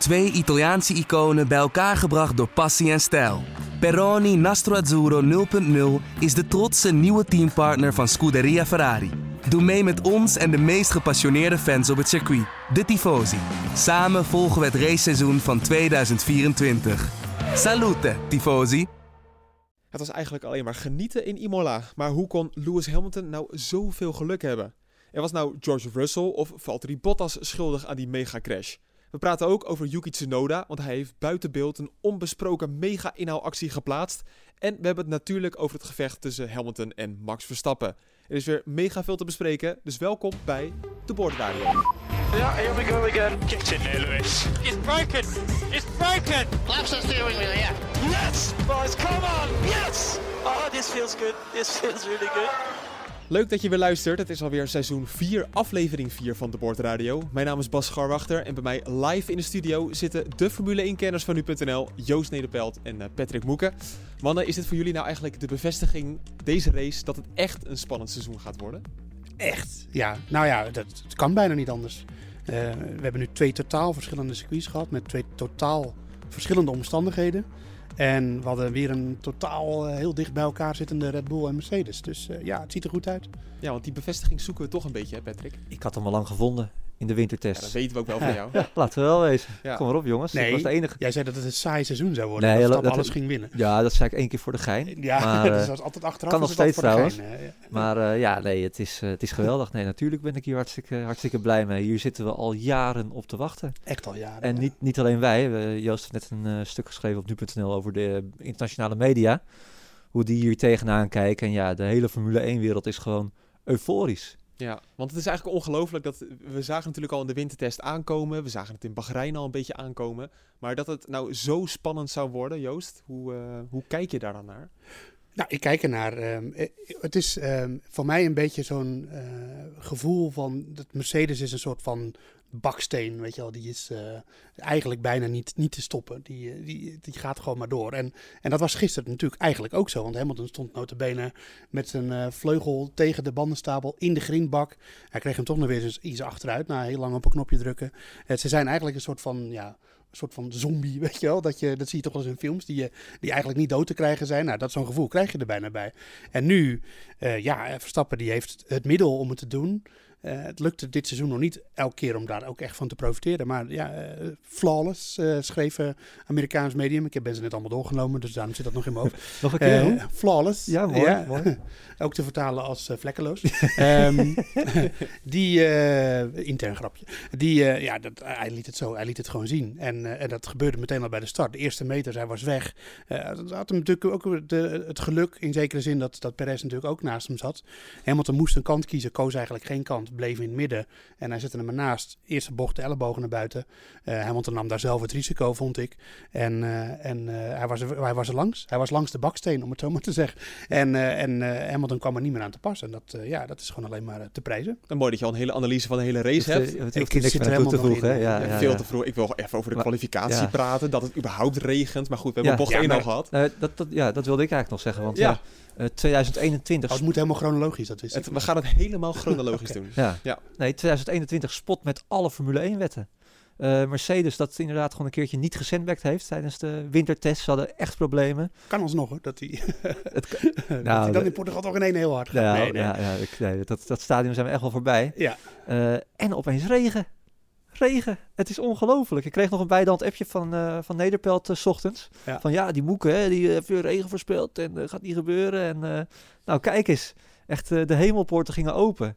Twee Italiaanse iconen bij elkaar gebracht door passie en stijl. Peroni Nastro Azzurro 0.0 is de trotse nieuwe teampartner van Scuderia Ferrari. Doe mee met ons en de meest gepassioneerde fans op het circuit, de Tifosi. Samen volgen we het raceseizoen van 2024. Salute, Tifosi! Het was eigenlijk alleen maar genieten in Imola. Maar hoe kon Lewis Hamilton nou zoveel geluk hebben? Er was nou George Russell of Valtteri Bottas schuldig aan die mega-crash? We praten ook over Yuki Tsunoda, want hij heeft buiten beeld een onbesproken mega-inhaalactie geplaatst. En we hebben het natuurlijk over het gevecht tussen Hamilton en Max Verstappen. Er is weer mega veel te bespreken, dus welkom bij de Boordradio. Yeah, here we go again. Get in there, Lewis. It's broken! It's broken! Flaps the steering wheel, yeah. Yes, boys, come on. Yes. Oh, this feels good. This feels really good. Leuk dat je weer luistert. Het is alweer seizoen 4, aflevering 4 van de Boordradio. Mijn naam is Bas Scharwachter en bij mij live in de studio zitten de Formule 1-kenners van nu.nl, Joost Nederpelt en eh, Patrick Moeken. Mannen, is dit voor jullie nou eigenlijk de bevestiging, deze race, dat het echt een spannend seizoen gaat worden? Echt? Ja, nou ja, dat, kan bijna niet anders. Eh, we hebben nu twee totaal verschillende circuits gehad met twee totaal verschillende omstandigheden. En we hadden weer een totaal eh, heel dicht bij elkaar zittende Red Bull en Mercedes. Dus eh, ja, het ziet er goed uit. Ja, want die bevestiging zoeken we toch een beetje, hè Patrick? Ik had hem al lang gevonden in de Ja, wintertest. dat weten we ook wel van jou. Ja, laten we wel wezen. Ja. Kom maar op, jongens. Nee. Ik was de enige. Jij zei dat het een saai seizoen zou worden. Nee, dat dat- Verstappen dat- alles ging winnen. Ja, dat zei ik één keer voor de gein. Ja, maar, dat eh, is altijd achteraf. kan is nog steeds voor de gein, maar eh, ja, nee, het is, eh, het is geweldig. Nee, natuurlijk ben ik hier hartstikke, hartstikke blij mee. Hier zitten we al jaren op te wachten. Echt al jaren. En ja. niet, niet alleen wij. We- Joost heeft net een stuk geschreven op nu.nl over de internationale media. Hoe die hier tegenaan kijken. En ja, de hele Formule 1-wereld is gewoon euforisch. Ja, want het is eigenlijk ongelooflijk dat we zagen natuurlijk al in de wintertest aankomen. We zagen het in Bahrein al een beetje aankomen. Maar dat het nou zo spannend zou worden, Joost, hoe, eh, hoe kijk je daar dan naar? Nou, ik kijk ernaar. eh, het is ehm, voor mij een beetje zo'n eh, gevoel van dat Mercedes is een soort van baksteen, weet je wel. Die is eh, eigenlijk bijna niet, niet te stoppen. Die, eh, die, die gaat gewoon maar door. En, en dat was gisteren natuurlijk eigenlijk ook zo. Want Hamilton stond notabene met zijn eh, vleugel tegen de bandenstapel in de grindbak. Hij kreeg hem toch nog weer iets achteruit na heel lang op een knopje drukken. Eh, ze zijn eigenlijk een soort van... Ja, een soort van zombie, weet je wel. Dat, je, dat zie je toch wel eens in films, die, die eigenlijk niet dood te krijgen zijn. Nou, dat zo'n gevoel krijg je er bijna bij. En nu, eh, ja, Verstappen die heeft het middel om het te doen. Eh, het lukte dit seizoen nog niet elke keer om daar ook echt van te profiteren. Maar ja, eh, flawless, eh, schreef Amerikaans medium. Ik heb ben ze net allemaal doorgenomen, dus daarom zit dat nog in mijn hoofd. Nog een keer, flawless. Ja, mooi, mooi. Ook te vertalen als vlekkeloos. Ehm, die, intern grapje. Die, ja, dat, hij liet het zo, hij liet het gewoon zien. En, en dat gebeurde meteen al bij de start. De eerste meters, hij was weg. Dat had hem natuurlijk ook de, het geluk in zekere zin dat, dat Perez natuurlijk ook naast hem zat. Hamilton moest een kant kiezen, koos eigenlijk geen kant, bleef in het midden. En hij zette hem ernaast. Eerste bocht de ellebogen naar buiten. Eh, Hamilton nam daar zelf het risico, vond ik. En, eh, en eh, hij, was er, hij was er langs. Hij was langs de baksteen, om het zo maar te zeggen. En, eh, en eh, Hamilton kwam er niet meer aan te passen. En dat, ja, dat is gewoon alleen maar te prijzen. En mooi dat je al een hele analyse van de hele race hebt. Het, het Ik zit er te helemaal hè? in, Ja, Ja, ja, veel ja. te vroeg. Ik wil even over de Maar- kwalificatie ja. praten. Dat het überhaupt regent. Maar goed, we hebben Ja. bocht Ja, 1 maar- al gehad. Nou, dat, dat, ja, dat wilde ik eigenlijk nog zeggen. Want Ja. Ja, eh, 2021 Oh, het moet helemaal chronologisch, dat wist ik. Het, we gaan het helemaal chronologisch doen. Ja. Ja. Nee, 2021 spot met alle Formule 1 wetten. Eh, Mercedes dat inderdaad gewoon een keertje niet gesandbacked heeft tijdens de wintertest. Ze hadden echt problemen. Kan alsnog hoor, dat hij, Het dat hij dan in Portugal toch in één heel hard gaat. Ja, nee, nee. ja, ja, ik, nee, dat, dat stadion zijn we echt wel voorbij. Ja. Eh, en opeens regen. Het is ongelooflijk. Ik kreeg nog een bijdand appje van, eh, van Nederpelt eh, s ochtends. Ja. Van ja, die moeken, hè, die heeft weer regen voorspeld en eh, gaat niet gebeuren. En eh, nou, kijk eens. Echt, eh, de hemelpoorten gingen open.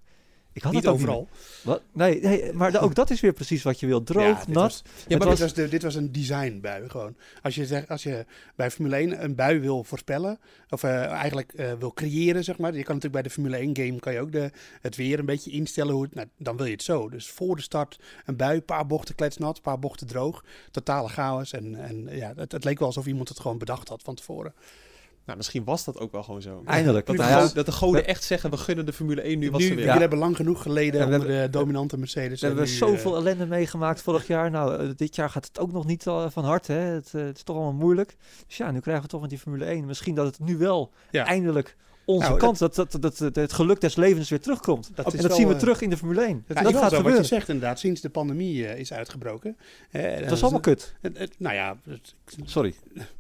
Ik had Niet het ook overal. Niet. Wat? Nee, nee, maar ook dat is weer precies wat je wilt. Droog, Ja, dit nat. was- Ja, maar dit, was- de, dit was een designbui gewoon. Als je, zegt, als je bij Formule 1 een bui wil voorspellen, of eh, eigenlijk eh, wil creëren, zeg maar. Je kan natuurlijk bij de Formule 1 game kan je ook de, het weer een beetje instellen. Hoe het, nou, dan wil je het zo. Dus voor de start een bui, een paar bochten kletsnat, een paar bochten droog. Totale chaos. En, en ja, het, het leek wel alsof iemand het gewoon bedacht had van tevoren. Nou, misschien was dat ook wel gewoon zo. Eindelijk. Dat, ja, dat de goden echt zeggen, we gunnen de Formule 1 nu wat nu, ze jullie willen. hebben lang genoeg geleden we onder de dominante Mercedes. We en hebben nu, zoveel eh, ellende meegemaakt vorig jaar. Nou, eh, dit jaar gaat het ook nog niet eh, van harte. Hè? Het, het is toch allemaal moeilijk. Dus ja, nu krijgen we toch met die Formule 1. Misschien dat het nu wel Ja. eindelijk onze Nou, kans dat, dat, dat, dat het geluk des levens weer terugkomt. Dat en dat wel, zien we eh, terug in de Formule 1. Het dat gaat zo wat gebeuren. je zegt inderdaad, sinds de pandemie eh, is uitgebroken. Eh, Dat is allemaal kut. nou ja, het- Sorry.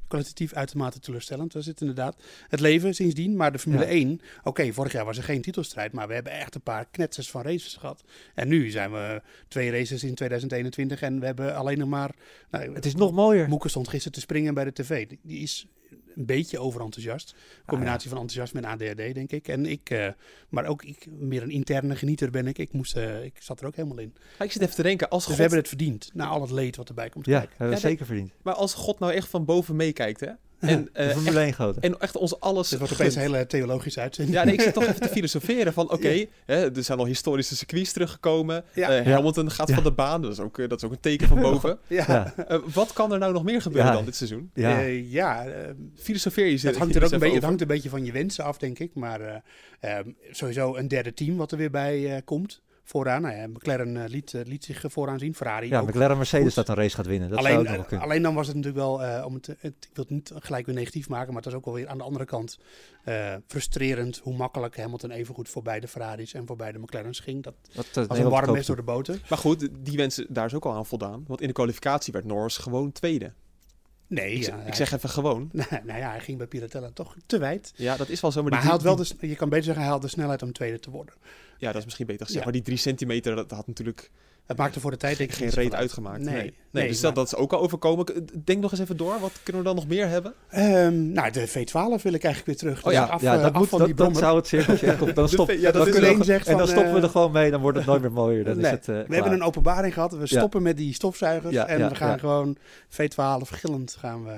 kwalitatief uitermate teleurstellend. Dat is het inderdaad. Het leven sindsdien, maar de Formule Ja. 1. Oké, vorig jaar was er geen titelstrijd, maar we hebben echt een paar knetsers van races gehad. En nu zijn we twee races in 2021 en we hebben alleen nog maar... Nou, Het is nog mooier. Moeke stond gisteren te springen bij de tv. Die, die is een beetje overenthousiast. Combinatie van enthousiasme en ADHD, denk ik. En ik, eh, maar ook ik, meer een interne genieter ben ik. Ik, moest, eh, ik zat er ook helemaal in. Maar ik zit even te denken, als Dus God, we hebben het verdiend. Na al het leed wat erbij komt Ja, kijken. Ja, zeker verdiend. maar als God nou echt van boven meekijkt, hè? En, eh, De echt, Formule 1 goden. en echt ons alles Dit wordt opeens een hele theologische uitzending. Ja, nee, ik zit toch even te filosoferen van, oké, hè, er zijn al historische circuits teruggekomen. Ja. Eh, Hamilton gaat Ja. van de baan, dat is, ook, eh, dat is ook een teken van boven. Ja. Ja. Wat kan er nou nog meer gebeuren Ja. dan dit seizoen? Ja. Eh, ja, eh, Filosofeer je het, hangt er ook een beetje, het hangt een beetje van je wensen af, denk ik. Maar eh, ehm, sowieso een derde team wat er weer bij eh, komt. Vooraan. Nou ja, McLaren eh, liet, eh, liet zich eh, vooraan zien. Ferrari Ja, ook. McLaren Mercedes goed. dat een race gaat winnen. Dat zou alleen, ook eh, kunnen. alleen dan was het natuurlijk wel, eh, om het, het, ik wil het niet gelijk weer negatief maken, maar het was ook wel weer aan de andere kant eh, frustrerend hoe makkelijk Hamilton evengoed voorbij de Ferraris en voorbij de McLaren's ging. Dat Dat, was een warm mes door de boten. Maar goed, die wensen, daar is ook al aan voldaan. Want in de kwalificatie werd Norris gewoon tweede. Nee, Ik, ja, ik zeg even gewoon. nou, nou ja, hij ging bij Piratella toch te wijd. Ja, dat is wel zo. Maar, Maar, die hij had wel de, je kan beter zeggen, hij had de snelheid om tweede te worden. Ja, dat is misschien beter gezegd. Ja. Maar die drie centimeter, dat had natuurlijk Het maakte voor de tijd denk ik geen reet uitgemaakt. Nee, Nee, nee, nee, dus maar- dat, is ook al overkomen. Denk nog eens even door. Wat kunnen we dan nog meer hebben? Ehm, nou, de V12 wil ik eigenlijk weer terug. Oh Dus ja, af, ja, eh, dat, af moet, van dat, die dat brommer. zou het cirkeltje echt op. Dan stop, ja, dan dat is zegt En dan stoppen we eh, er gewoon mee. Dan wordt het nooit meer mooier. Dan Nee, is het, eh, we klaar. hebben een openbaring gehad. We Ja. stoppen met die stofzuigers. En we gaan gewoon V12 gillend gaan we,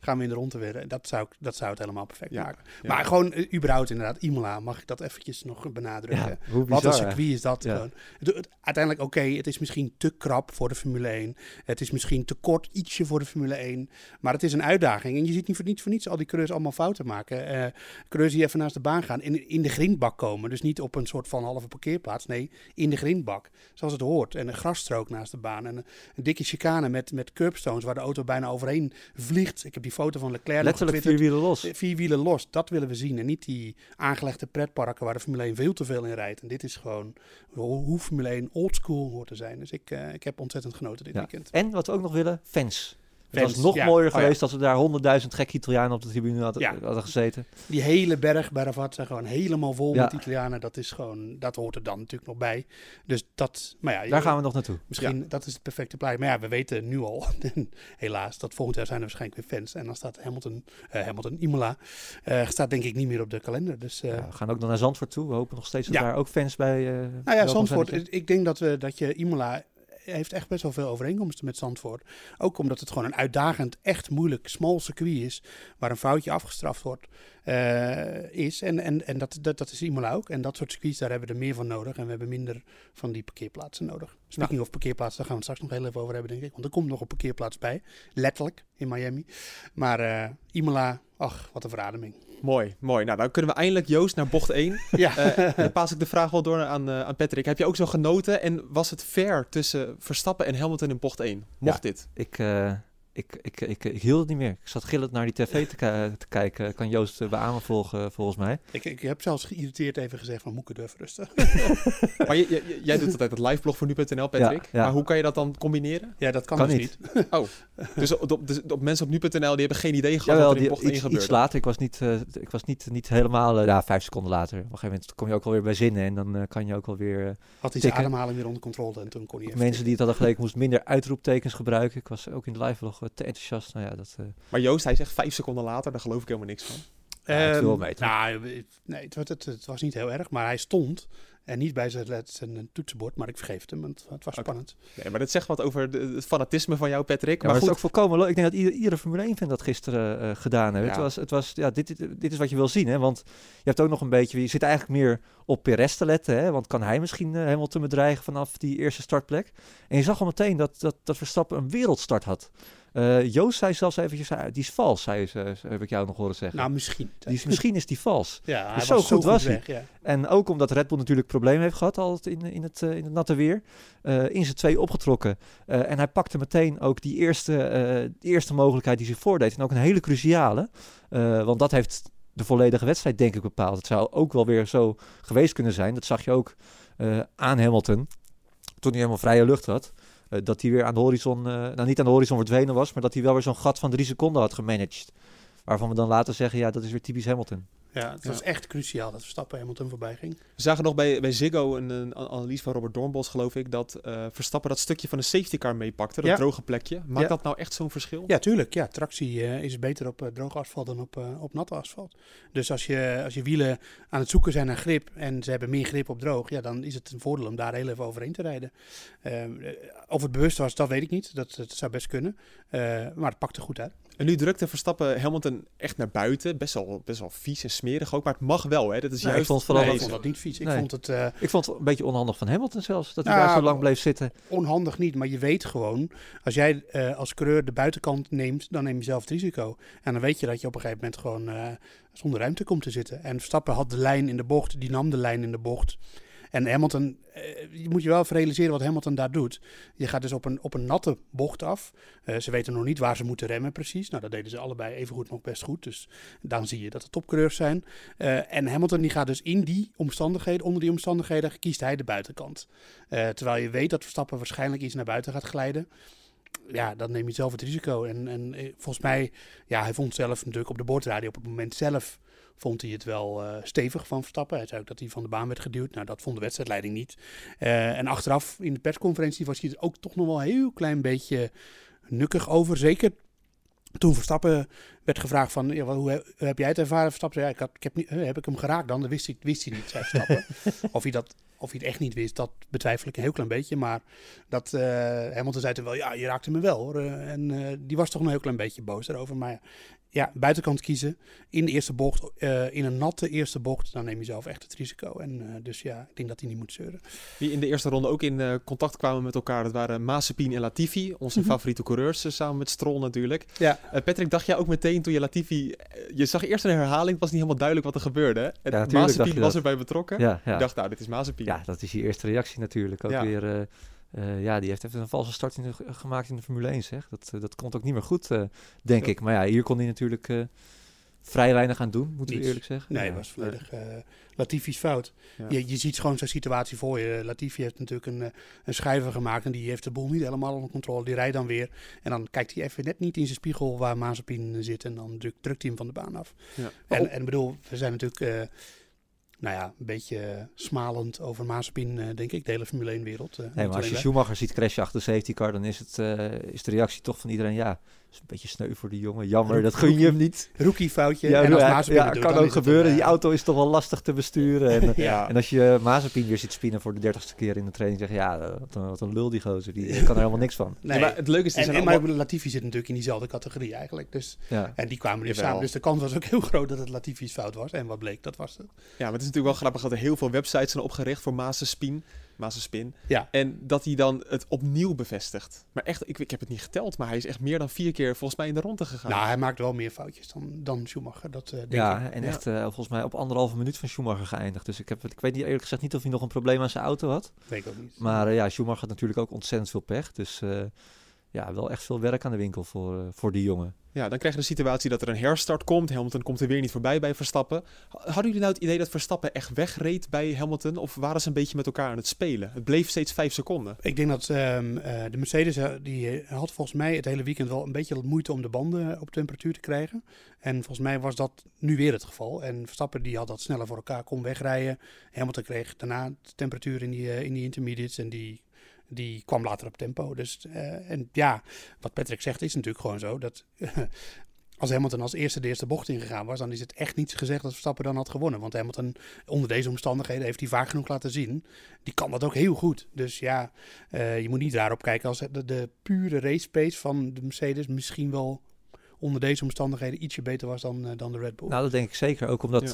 gaan we in de ronde weer. Dat zou, dat zou het helemaal perfect Ja, maken. ja. Maar gewoon eh, überhaupt inderdaad, Imola, mag ik dat eventjes nog benadrukken. Ja, hoe Wat een bizar, circuit is dat Ja. gewoon. Het- het- uiteindelijk, oké, het is misschien te krap voor de Formule 1. Het is misschien te kort ietsje voor de Formule 1. Maar het is een uitdaging. En je ziet niet voor niets, voor niets al die coureurs allemaal fouten maken. Coureurs die even naast de baan gaan, in, in de grindbak komen. Dus niet op een soort van halve parkeerplaats. Nee, in de grindbak. Zoals het hoort. En een grasstrook naast de baan. En een, een dikke chicane met, met curbstones waar de auto bijna overheen vliegt. Ik heb die foto van Leclerc Letterlijk vier wielen los. Eh, Vier wielen los, dat willen we zien. En niet die aangelegde pretparken waar de Formule 1 veel te veel in rijdt. En dit is gewoon hoe hoe Formule 1 oldschool hoort te zijn. Dus ik, eh, ik heb ontzettend genoten dit Ja. weekend. En wat we ook nog willen, fans. Het was nog ja. mooier Oh ja. geweest als we daar honderdduizend gekke Italianen op de tribune hadden, Ja. hadden gezeten. Die hele berg bij Ravat zijn gewoon helemaal vol Ja. met Italianen. Dat is gewoon, dat hoort er dan natuurlijk nog bij. Dus dat, maar ja, Daar gaan we nog naartoe. Misschien, dat is het perfecte plaatje. Maar ja, we weten nu al, helaas, dat volgend jaar zijn er waarschijnlijk weer fans. En dan staat Hamilton, eh, Hamilton Imola, eh, staat denk ik niet meer op de kalender. Dus eh, Ja, we gaan ook nog naar Zandvoort toe. We hopen nog steeds dat Ja. daar ook fans bij eh Nou ja. Zandvoort. Ik ik denk dat, we, dat je Imola heeft echt best wel veel overeenkomsten met Zandvoort. Ook omdat het gewoon een uitdagend, echt moeilijk, smal circuit is. Waar een foutje afgestraft wordt. eh, is. En, en, en dat, dat, dat is Imola ook. En dat soort circuits, daar hebben we er meer van nodig. En we hebben minder van die parkeerplaatsen nodig. Speaking of parkeerplaatsen, daar gaan we het straks nog heel even over hebben, denk ik. Want er komt nog een parkeerplaats bij. Letterlijk, in Miami. Maar eh, Imola, ach, wat een verademing. Mooi, mooi. Nou, dan kunnen we eindelijk Joost naar bocht 1. Ja. Eh, dan paas ik de vraag wel door aan, eh, aan Patrick. Heb je ook zo genoten en was het fair tussen Verstappen en Hamilton in bocht 1? Mocht dit? Ik, eh, ik, ik, ik, ik hield het niet meer. Ik zat gillend naar die tv te, te kijken. Kan Joost beamen volgen, volgens mij. Ik, ik heb zelfs geïrriteerd even gezegd van Moeke durf rustig. Maar je- je- jij doet altijd het liveblog voor nu.nl, Patrick. Ja, ja. Maar hoe kan je dat dan combineren? Ja, dat kan, Kan dus niet. niet. Dus op, op, dus op mensen op nu.nl die hebben geen idee gehad Jawel, wat er in die, bocht 1 iets, iets later. Ik was niet, eh, ik was niet, niet helemaal... eh, ja, vijf seconden later. Op een gegeven moment kom je ook alweer bij zinnen. En dan eh, kan je ook alweer... Had hij zijn ademhaling weer onder controle en toen kon hij even mensen die het hadden geleken moesten minder uitroeptekens gebruiken. Ik was ook in de te enthousiast. Nou ja, dat... eh, Maar Joost, hij zegt vijf seconden later, daar geloof ik helemaal niks van. Ja, wel Ehm? Nou, nee, het, was- het, het was niet heel erg, maar hij stond. En niet bij zijn, toetsenbord, maar ik vergeef het hem, want het was spannend. Nee, maar dat zegt wat over de, het fanatisme van jou, Patrick. Ja, maar maar het is goed, ook volkomen leuk. Ik denk dat ieder, iedere Formule 1 fan dat gisteren eh, gedaan heeft. Ja. Het was, het was, ja, dit, dit, dit is wat je wil zien, hè? Want je hebt ook nog een beetje, je zit eigenlijk meer op Perez te letten, hè? Want kan hij misschien eh, helemaal te bedreigen vanaf die eerste startplek? En je zag al meteen dat, dat, dat Verstappen een wereldstart had. Eh, Joost zei zelfs eventjes, die is vals, zei ze, heb ik jou nog horen zeggen. Nou, misschien. die is, misschien is die vals. ja, zo goed was hij. ja. En ook omdat Red Bull natuurlijk problemen heeft gehad al in, in, het, eh, in het natte weer. eh, in zijn twee opgetrokken. En hij pakte meteen ook die eerste, eerste mogelijkheid die zich voordeed. En ook een hele cruciale. Want dat heeft de volledige wedstrijd, denk ik, bepaalt. Het zou ook wel weer zo geweest kunnen zijn. Dat zag je ook aan Hamilton. Toen hij helemaal vrije lucht had. Eh, dat hij weer aan de horizon, eh, nou niet aan de horizon verdwenen was, maar dat hij wel weer zo'n gat van drie seconden had gemanaged. Waarvan we dan later zeggen, ja, dat is weer typisch Hamilton. Ja, het Ja. was echt cruciaal dat Verstappen Hamilton voorbij ging. We zagen nog bij, bij Ziggo een, een analyse van Robert Dornbos, geloof ik, dat eh, Verstappen dat stukje van de safety car meepakte, dat Ja. droge plekje. Maakt Ja. dat nou echt zo'n verschil? Ja, tuurlijk. Ja, tractie eh, is beter op eh, droog asfalt dan op, op natte asfalt. Dus als je, als je wielen aan het zoeken zijn naar grip en ze hebben meer grip op droog, ja, dan is het een voordeel om daar heel even overheen te rijden. Eh, eh, of het bewust was, dat weet ik niet. Dat, dat zou best kunnen. Maar het pakte goed uit. En nu drukte Verstappen Hamilton echt naar buiten. Best wel, best wel vies en smerig ook, maar het mag wel. Hè? Dat is Nou, juist ik vond vooral Nee, dat- ik vond dat niet vies. Ik Nee. vond het eh, Ik vond het een beetje onhandig van Hamilton zelfs, dat hij Ja, daar zo lang bleef zitten. onhandig niet, maar je weet gewoon, als jij eh, als coureur de buitenkant neemt, dan neem je zelf het risico. En dan weet je dat je op een gegeven moment gewoon eh, zonder ruimte komt te zitten. En Verstappen had de lijn in de bocht, die nam de lijn in de bocht. En Hamilton, eh, je moet je wel even realiseren wat Hamilton daar doet. Je gaat dus op een, op een natte bocht af. Eh, ze weten nog niet waar ze moeten remmen precies. Nou, dat deden ze allebei evengoed nog best goed. Dus dan zie je dat het topcoureurs zijn. Eh, en Hamilton die gaat dus in die omstandigheden, onder die omstandigheden, kiest hij de buitenkant. Terwijl je weet dat Verstappen waarschijnlijk iets naar buiten gaat glijden. Ja, dan neem je zelf het risico. En, en volgens mij, ja, hij vond zelf natuurlijk op de boordradio op het moment zelf vond hij het wel eh, stevig van Verstappen. Hij zei ook dat hij van de baan werd geduwd. Nou, dat vond de wedstrijdleiding niet. Eh, en achteraf in de persconferentie was hij er ook toch nog wel een heel klein beetje nukkig over. Zeker toen Verstappen werd gevraagd van, ja, hoe, he- hoe heb jij het ervaren? Verstappen zei, ja, ik, had, ik heb, niet, eh, heb ik hem geraakt dan? Dat wist hij, wist hij niet, zei Verstappen. of, hij dat, of hij het echt niet wist, dat betwijfel ik een heel klein beetje. Maar dat, Hamilton zei toen wel, ja, je raakte me wel hoor. En die was toch een heel klein beetje boos daarover. Maar ja, buitenkant kiezen in de eerste bocht, eh, in een natte eerste bocht, dan neem je zelf echt het risico. En eh, dus ja, ik denk dat hij niet moet zeuren. Die in de eerste ronde ook in eh, contact kwamen met elkaar. Dat waren Mazepin en Latifi, onze Mhm. favoriete coureurs, samen met Stroll natuurlijk. Ja. Patrick, dacht jij ook meteen toen je Latifi... je zag eerst een herhaling, het was niet helemaal duidelijk wat er gebeurde. En dacht Mazepin was erbij betrokken. Ja, ja. Ik dacht, nou, dit is Mazepin. ja, dat is je eerste reactie natuurlijk. Ook Ja. weer, eh, eh, ja, die heeft even een valse start in de, gemaakt in de Formule 1, zeg. Dat, eh, dat komt ook niet meer goed, eh, denk Ja. ik. Maar ja, hier kon hij natuurlijk eh, vrij weinig aan doen, moeten we eerlijk zeggen. Nee, Ja, was volledig eh Latifi's fout. Ja. Je, je ziet gewoon zijn situatie voor je. Latifi heeft natuurlijk een, eh, een schrijver gemaakt en die heeft de boel niet helemaal onder controle. Die rijdt dan weer en dan kijkt hij even net niet in zijn spiegel waar Mazepin zit en dan drukt, drukt hij hem van de baan af. Ja. En, en bedoel, we zijn natuurlijk, eh, nou ja, een beetje eh, smalend over Mazepin, eh, denk ik, de hele Formule 1 wereld. eh, Nee, maar als je. Schumacher ziet crashen achter de safety car, dan is, het, is de reactie toch van iedereen, ja, is een beetje sneu voor die jongen. Jammer, dat gun je hem niet. Rookie foutje. Ja, en als ja, doet, kan ook gebeuren. een, Die eh, auto is toch wel lastig te besturen. En, Ja. en als je Mazepin weer ziet spinnen voor de dertigste keer in de training, zeg je, ja, eh, wat een, wat een lul die gozer. Die kan er helemaal niks van. Nee. Ja, maar het leuke is, er En, zijn en, maar allemaal- Latifi zit natuurlijk in diezelfde categorie eigenlijk. Dus, Ja. en die kwamen Jawel. samen. Dus de kans was ook heel groot dat het Latifi's fout was. En wat bleek, dat was het. Ja, maar het is natuurlijk wel grappig dat er heel veel websites zijn opgericht voor Mazepin. Mazepin. Ja. En dat hij dan het opnieuw bevestigt. Maar echt, ik, ik heb het niet geteld, maar hij is echt meer dan vier keer volgens mij in de ronde gegaan. Nou, hij maakt wel meer foutjes dan, dan Schumacher. Dat eh, denk Ja, ik. en Ja. echt eh, volgens mij op anderhalve minuut van Schumacher geëindigd. Dus ik, heb, ik weet niet eerlijk gezegd niet of hij nog een probleem aan zijn auto had. Weet ik ook niet. Maar eh, ja, Schumacher had natuurlijk ook ontzettend veel pech. Dus eh, ja, wel echt veel werk aan de winkel voor, eh, voor die jongen. Ja, dan krijg je de situatie dat er een herstart komt. Hamilton komt er weer niet voorbij bij Verstappen. Ha- Hadden jullie nou het idee dat Verstappen echt wegreed bij Hamilton? Of waren ze een beetje met elkaar aan het spelen? Het bleef steeds vijf seconden. Ik denk dat ehm, eh, de Mercedes eh, die eh, had volgens mij het hele weekend wel een beetje moeite om de banden op temperatuur te krijgen. En volgens mij was dat nu weer het geval. En Verstappen die had dat sneller voor elkaar, kon wegrijden. Hamilton kreeg daarna de temperatuur in die, in die intermediates en die, die kwam later op tempo. Dus eh, en ja, wat Patrick zegt is natuurlijk gewoon zo dat als Hamilton als eerste de eerste bocht ingegaan was, dan is het echt niet gezegd dat Verstappen dan had gewonnen. Want Hamilton onder deze omstandigheden heeft hij vaak genoeg laten zien. Die kan dat ook heel goed. Dus ja, eh, je moet niet daarop kijken als de, de pure race pace van de Mercedes misschien wel onder deze omstandigheden ietsje beter was dan, eh, dan de Red Bull. Nou, dat denk ik zeker. Ook omdat eh,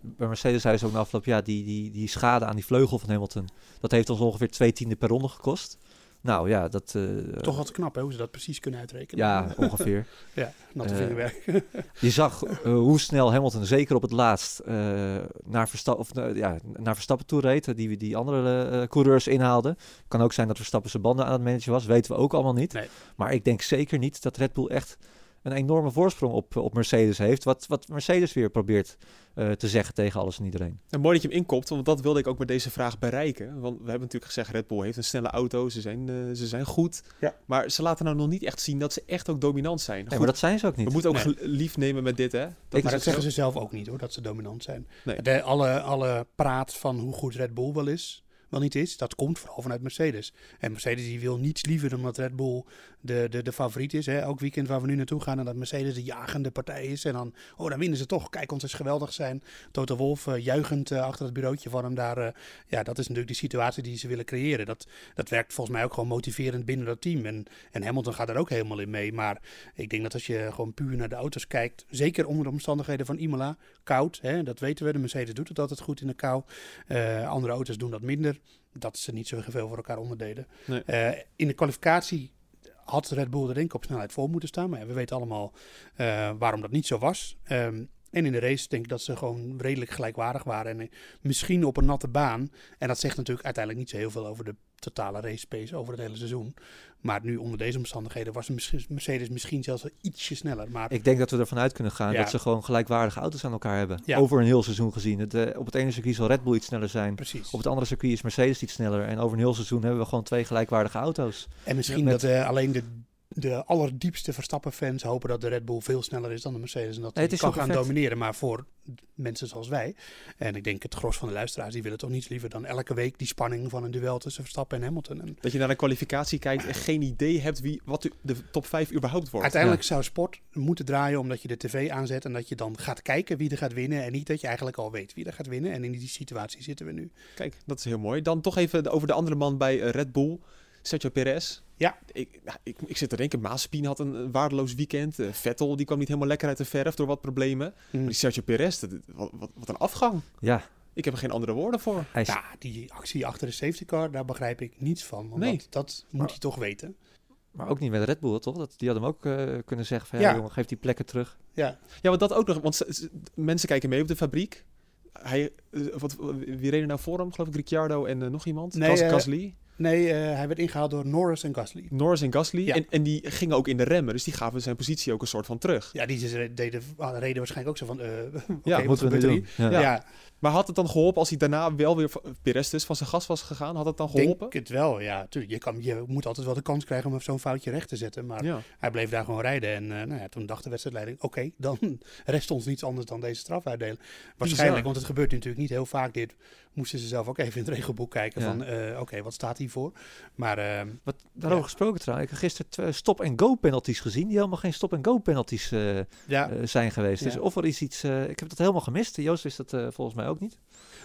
bij Mercedes zei ze ook na afloop, ja, die, die, die schade aan die vleugel van Hamilton, dat heeft ons ongeveer twee tienden per ronde gekost. Nou ja, dat... eh, Toch wat knap hè, hoe ze dat precies kunnen uitrekenen. Ja, ongeveer. ja, natte vingerwerk. Je zag hoe snel Hamilton, zeker op het laatst, naar, Verstappen, of, ja, naar Verstappen toe reed. Die, die andere coureurs inhaalde. Kan ook zijn dat Verstappen zijn banden aan het managen was. Weten we ook allemaal niet. Nee. Maar ik denk zeker niet dat Red Bull echt een enorme voorsprong op, op Mercedes heeft. Wat, wat Mercedes weer probeert eh, te zeggen tegen alles en iedereen. En mooi dat je hem inkopt, want dat wilde ik ook met deze vraag bereiken. Want we hebben natuurlijk gezegd, Red Bull heeft een snelle auto, ze zijn, eh, ze zijn goed. Ja. Maar ze laten nou nog niet echt zien dat ze echt ook dominant zijn. Nee, maar dat zijn ze ook niet. we moeten ook Nee. lief nemen met dit, hè? Dat Ik- Maar dat zeggen ze zelf ook niet hoor, dat ze dominant zijn. Nee. De, alle, alle praat van hoe goed Red Bull wel is, wel niet is, dat komt vooral vanuit Mercedes. En Mercedes die wil niets liever dan dat Red Bull de, de, de favoriet is. Hè? Elk weekend waar we nu naartoe gaan en dat Mercedes de jagende partij is. En dan, oh dan winnen ze toch. Kijk, ons is geweldig zijn. Toto Wolf uh, juichend uh, achter het bureautje van hem daar. Uh, ja, dat is natuurlijk de situatie die ze willen creëren. Dat, dat werkt volgens mij ook gewoon motiverend binnen dat team. En, en Hamilton gaat er ook helemaal in mee. Maar ik denk dat als je gewoon puur naar de auto's kijkt, zeker onder de omstandigheden van Imola, koud, hè, dat weten we. De Mercedes doet het altijd goed in de kou. Andere auto's doen dat minder. Dat ze niet zoveel voor elkaar onderdeden. Nee. Uh, in de kwalificatie had Red Bull er denk ik op snelheid voor moeten staan. Maar ja, we weten allemaal uh, waarom dat niet zo was. Um, en in de race denk ik dat ze gewoon redelijk gelijkwaardig waren. En misschien op een natte baan. En dat zegt natuurlijk uiteindelijk niet zo heel veel over de totale race pace over het hele seizoen. Maar nu onder deze omstandigheden was Mercedes misschien zelfs wel ietsje sneller. Maar ik denk dat we ervan uit kunnen gaan ja. dat ze gewoon gelijkwaardige auto's aan elkaar hebben. Ja. Over een heel seizoen gezien. Het, uh, op het ene circuit zal Red Bull iets sneller zijn. Precies. Op het andere circuit is Mercedes iets sneller. En over een heel seizoen hebben we gewoon twee gelijkwaardige auto's. En misschien ja, met... dat uh, alleen de de allerdiepste Verstappen-fans hopen dat de Red Bull veel sneller is dan de Mercedes. En dat nee, die kan gaan domineren. Maar voor mensen zoals wij, en ik denk het gros van de luisteraars, die willen toch niets liever dan elke week die spanning van een duel tussen Verstappen en Hamilton. En dat je naar de kwalificatie kijkt en geen idee hebt wie, wat de top 5 überhaupt wordt. Uiteindelijk ja. zou sport moeten draaien omdat je de tv aanzet en dat je dan gaat kijken wie er gaat winnen. En niet dat je eigenlijk al weet wie er gaat winnen. En in die situatie zitten we nu. Kijk, dat is heel mooi. Dan toch even over de andere man bij Red Bull. Sergio Perez. Ja. Ik, ik, ik zit te denken, Maaspien had een, een waardeloos weekend. Uh, Vettel, die kwam niet helemaal lekker uit de verf door wat problemen. Mm. Maar die Sergio Perez, dat, wat, wat, wat, een afgang. Ja. Ik heb er geen andere woorden voor. Is... Ja, die actie achter de safety car, daar begrijp ik niets van. Want nee. dat, dat moet maar, hij toch weten. Maar ook niet met Red Bull, toch? Dat, die hadden hem ook uh, kunnen zeggen van, ja, ja jongen, geef die plekken terug. Ja, ja want dat ook nog. Want mensen kijken mee op de fabriek. Hij, uh, wat, wie reden nou voor hem? Geloof ik Ricciardo en uh, nog iemand? Nee, Gasly? Nee, uh, hij werd ingehaald door Norris en Gasly. Norris en Gasly. Ja. En, en die gingen ook in de remmen. Dus die gaven zijn positie ook een soort van terug. Ja, die deden, reden waarschijnlijk ook zo van... Uh, okay, ja, moeten we doen. Ja. Ja. Maar had het dan geholpen als hij daarna wel weer Perez dus van zijn gas was gegaan? Had het dan geholpen? Denk het wel, ja. Tuurlijk, je, kan, je moet altijd wel de kans krijgen om zo'n foutje recht te zetten. Maar ja. hij bleef daar gewoon rijden. En uh, nou ja, toen dacht de wedstrijdleiding... Oké, okay, dan rest ons niets anders dan deze straf uitdelen. Waarschijnlijk, Bizar. want het gebeurt natuurlijk niet heel vaak dit. Moesten ze zelf ook even in het regelboek kijken van... Uh, Oké, okay, wat staat hiervoor? Maar... Uh, wat, daarover ja. gesproken trouwens. Ik heb gisteren stop-and-go penalties gezien. Die helemaal geen stop-and-go penalties uh, ja. zijn geweest. Dus of er is iets... uh, ik heb dat helemaal gemist. Joost wist dat uh, volgens mij ook niet.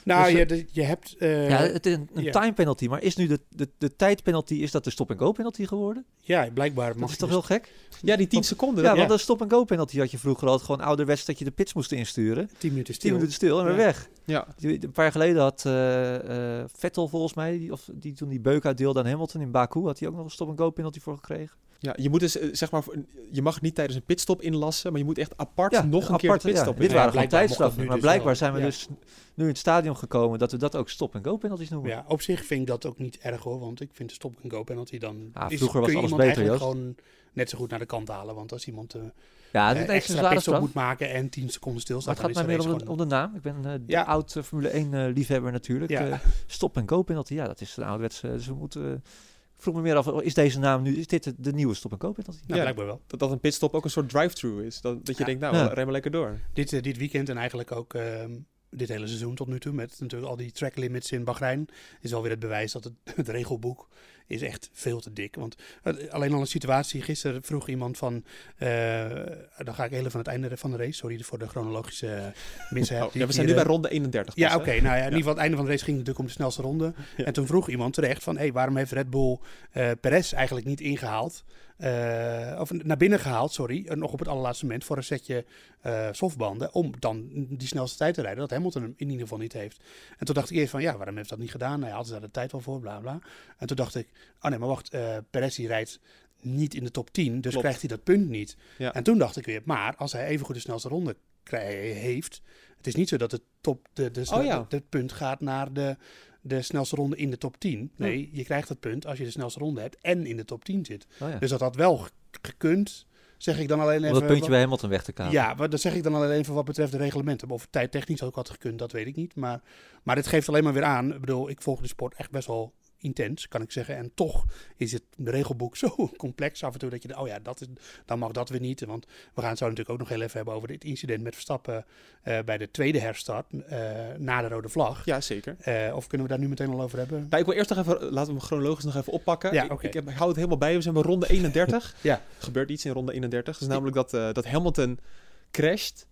Nou, dus, je, de, je hebt... Uh, ja, het is een, een ja. time penalty. Maar is nu de, de, de tijdpenalty, is dat de stop-and-go penalty geworden? Ja, blijkbaar. Dat is toch heel gek? Ja, die 10 want, seconden. Ja, want de stop-and-go penalty had je vroeger al gewoon ouderwets dat je de pits moest insturen. 10 minuten stil. 10 minuten stil en weer weg. Ja. Die, een paar jaar geleden had uh, Vettel volgens mij, die, of die toen die beuk uitdeelde aan Hamilton in Baku, had hij ook nog een stop-and-go penalty voor gekregen. Ja, je moet dus zeg maar, je mag niet tijdens een pitstop inlassen, maar je moet echt apart ja, nog een apart, keer pitstop ja, Dit waren gewoon tijdstraffen, maar blijkbaar zijn we ja. dus nu in het stadion gekomen dat we dat ook stop-and-go penalties noemen. Ja, op zich vind ik dat ook niet erg hoor, want ik vind de stop-and-go penalty dan... Ah, is, vroeger was alles beter, Joost. gewoon net zo goed naar de kant halen, want als iemand... Uh, ja, uh, extra pitstop moet maken en 10 seconden stilstaat. Maar het gaat mij meer om de, om de, naam. Ik ben uh, ja. oud uh, Formule 1 uh, liefhebber natuurlijk. Ja. stop-and-go penalty, ja, dat is een ouderwetse... Dus we moeten vroeg me meer af, is deze naam nu, is dit de, nieuwe stop en koop? Ja, ja, blijkbaar wel. Dat, dat een pitstop ook een soort drive-through is. Dat, dat je ja. denkt, nou, ja. rem maar lekker door. Dit, uh, dit weekend en eigenlijk ook uh, dit hele seizoen tot nu toe, met natuurlijk al die track limits in Bahrein, is alweer het bewijs dat het, het regelboek is echt veel te dik. Want uh, alleen al een situatie, gisteren vroeg iemand van, dan ga ik even van het einde van de race, sorry voor de chronologische mishap. Oh, ja, we zijn nu bij ronde 31. Ja, oké. Okay, nou ja, in ieder geval het einde van de race ging natuurlijk om de snelste ronde. En toen vroeg iemand terecht van, hé, hey, waarom heeft Red Bull Perez eigenlijk niet ingehaald? Uh, of naar binnen gehaald, sorry, nog op het allerlaatste moment voor een setje uh, softbanden om dan die snelste tijd te rijden, dat Hamilton hem in ieder geval niet heeft. En toen dacht ik eerst van, ja, waarom heeft dat niet gedaan? Hij had daar de tijd wel voor, bla bla. En toen dacht ik, oh nee, maar wacht, uh, Perez die rijdt niet in de top 10, dus Klopt. krijgt hij dat punt niet. Ja. En toen dacht ik weer, maar als hij even goed de snelste ronde heeft, het is niet zo dat het top, de, de, oh, ja. het punt gaat naar de de snelste ronde in de top 10. Nee, ja. je krijgt het punt als je de snelste ronde hebt en in de top 10 zit. Oh ja. Dus dat had wel gekund zeg ik dan alleen Om even... dat puntje wat- bij Hamilton weg te kapen. Ja, maar dat zeg ik dan alleen even wat betreft de reglementen. Of het tijdtechnisch ook had gekund, dat weet ik niet. Maar, maar dit geeft alleen maar weer aan. Ik bedoel, ik volg de sport echt best wel intens, kan ik zeggen. En toch is het regelboek zo complex af en toe dat je, denkt, oh ja, dat is, dan mag dat weer niet. Want we gaan het zo natuurlijk ook nog heel even hebben over dit incident met Verstappen eh, bij de tweede herstart eh, na de rode vlag. Ja, zeker. Eh, of kunnen we daar nu meteen al over hebben? Nou, ik wil eerst nog even, laten we hem chronologisch nog even oppakken. Ja, Ik- oké. ik, heb, ik hou het helemaal bij. We zijn bij ronde 31. Ja. Er gebeurt iets in ronde 31. Dat is namelijk dat, dat Hamilton crasht.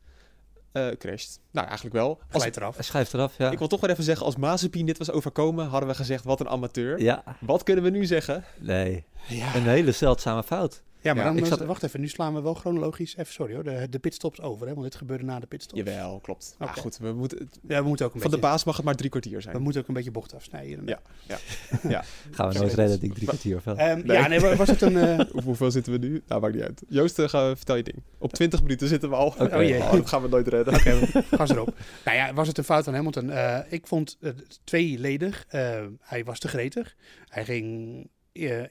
Eh crasht. Nou, eigenlijk wel. Als, Glijdt eraf. Hij schrijft eraf, ja. ik wil toch weer even zeggen, als Mazepin dit was overkomen, hadden we gezegd, wat een amateur. Ja, Wat kunnen we nu zeggen? nee. Ja, Een hele zeldzame fout. Ja maar Ja, dan, ik zat- wacht even, nu slaan we wel chronologisch, even sorry hoor, de, de pitstops over. Hè, want dit gebeurde na de pitstops. Jawel, klopt. Maar Oké. goed, we moeten, Ja, we moeten ook een van de baas mag het maar drie kwartier We zijn. moeten ook een beetje bocht afsnijden. en daar. Ja. Gaan we Ja, nooit redden, ik, drie kwartier of wel. Ehm, Nee. Ja, nee, wa- was het een... eh, Hoe- Hoeveel zitten we nu? Nou, maakt niet uit. Joost, ga, vertel je ding. Op 20 minuten zitten we al. Oké. Oh jee. Oh, dat gaan we nooit redden. Oké, gas erop. Nou ja, was het een fout van Hamilton? Eh, ik vond het tweeledig. Hij was te gretig. Hij ging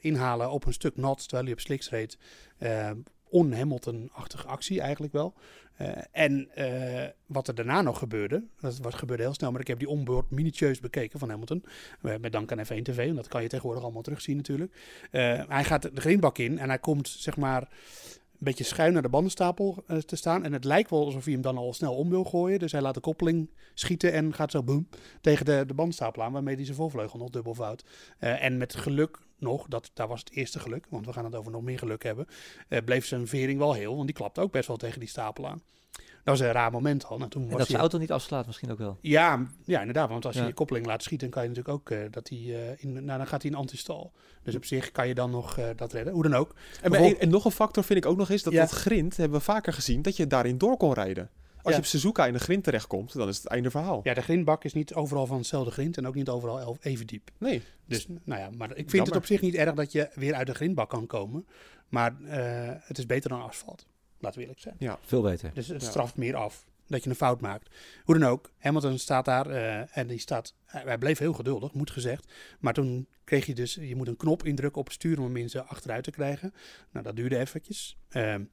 inhalen op een stuk nat terwijl hij op slicks reed. Eh, On-Hamilton-achtige actie eigenlijk wel. Eh, en eh, wat er daarna nog gebeurde, dat was, gebeurde heel snel, maar ik heb die onboard minutieus bekeken van Hamilton. Eh, met dank aan F1 TV, en dat kan je tegenwoordig allemaal terugzien natuurlijk. Eh, hij gaat de greenbak in en hij komt zeg maar een beetje schuin naar de bandenstapel eh, te staan. En het lijkt wel alsof hij hem dan al snel om wil gooien. Dus hij laat de koppeling schieten en gaat zo boem tegen de, de bandenstapel aan. Waarmee hij zijn voorvleugel nog dubbel. Eh, en met geluk nog, dat, daar was het eerste geluk. Want we gaan het over nog meer geluk hebben. eh, bleef zijn vering wel heel. Want die klapte ook best wel tegen die stapel aan. Dat was een raar moment al. Nou, toen En was dat zijn auto niet afslaat misschien ook wel. ja, ja, inderdaad. Want als je Ja. je koppeling laat schieten, dan kan je natuurlijk ook eh, dat hij eh, in, nou, dan gaat hij in antistal. Dus op zich kan je dan nog eh, dat redden. Hoe dan ook. En, Bijvoorbeeld- en nog een factor vind ik ook nog eens dat Ja. dat grind hebben we vaker gezien dat je daarin door kon rijden. Als Ja. je op Suzuka in de grind terechtkomt, dan is het einde verhaal. Ja, de grindbak is niet overal van hetzelfde grind en ook niet overal even diep. Nee. Dus nou ja, maar ik vind Jammer. het op zich niet erg dat je weer uit de grindbak kan komen. Maar eh, het is beter dan asfalt. Laten we eerlijk zijn. Veel beter. Dus het Ja. straft meer af dat je een fout maakt. Hoe dan ook, Hamilton staat daar eh, en die staat, hij hij bleef heel geduldig, moet gezegd. Maar toen kreeg je dus, je moet een knop indrukken op het stuur om hem in zijn achteruit te krijgen. Nou, dat duurde eventjes. Ehm,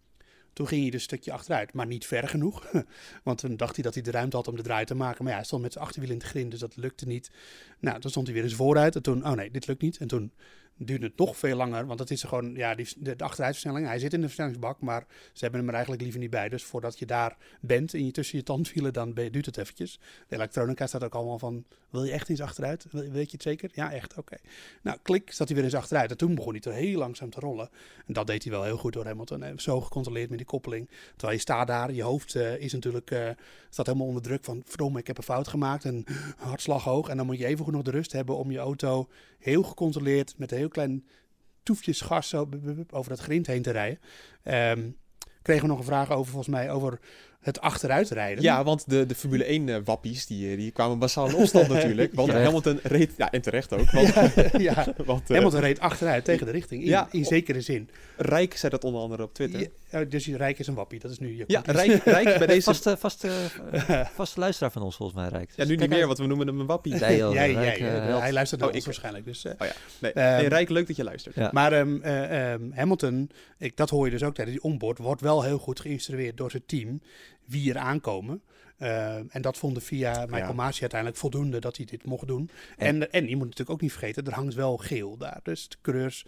toen ging hij dus een stukje achteruit, maar niet ver genoeg. Want toen dacht hij dat hij de ruimte had om de draai te maken. Maar ja, hij stond met zijn achterwiel in de grind, dus dat lukte niet. Nou, toen stond hij weer eens vooruit. En toen, oh nee, dit lukt niet. En toen duurde het nog veel langer, want dat is gewoon, ja, die, de, achteruitversnelling. Hij zit in de versnellingsbak, maar ze hebben hem er eigenlijk liever niet bij. Dus voordat je daar bent en je tussen je tandwielen, dan duurt het eventjes. De elektronica staat ook allemaal van, wil je echt eens achteruit? Weet je het zeker? Ja, echt, oké. Nou, klik, zat hij weer eens achteruit. En toen begon hij toch heel langzaam te rollen. En dat deed hij wel heel goed door Hamilton. En zo gecontroleerd met die koppeling. Terwijl je staat daar, je hoofd eh, is natuurlijk, eh, staat helemaal onder druk van, verdomme, ik heb een fout gemaakt. En hartslag hoog. En dan moet je even goed nog de rust hebben om je auto heel gecontroleerd met een klein toefjes gas over dat grind heen te rijden. Ehm, kregen we nog een vraag over, volgens mij, over het achteruitrijden. Ja, want de, de Formule 1 eh, wappies, die, eh, die kwamen massaal in opstand natuurlijk. Want Ja. Hamilton reed... Ja, en terecht ook. Want, ja. want eh, Hamilton reed achteruit tegen de richting, in, Ja. in zekere zin. Rijk zei dat onder andere op Twitter. Ja, dus Rijk is een wappie, dat is nu je Ja. Rijk, Rijk bij deze... Vaste, vaste, eh, vaste luisteraar van ons volgens mij, Rijk. Ja, nu niet meer, want we noemen hem een wappie. Nee, joh, Jij, Rijk, jij, hij luistert naar Oh, ons ik- waarschijnlijk. Dus, eh, Oh ja, nee. Ehm, nee, Rijk, leuk dat je luistert. Ja. Maar ehm, eh, ehm, Hamilton, ik, dat hoor je dus ook tijdens die onboard, wordt wel heel goed geïnstrueerd door zijn team wie er aankomen. Ehm, en dat vonden via Michael Ja. Masi uiteindelijk voldoende dat hij dit mocht doen. En- En, en, je moet natuurlijk ook niet vergeten, er hangt wel geel daar. Dus de coureurs,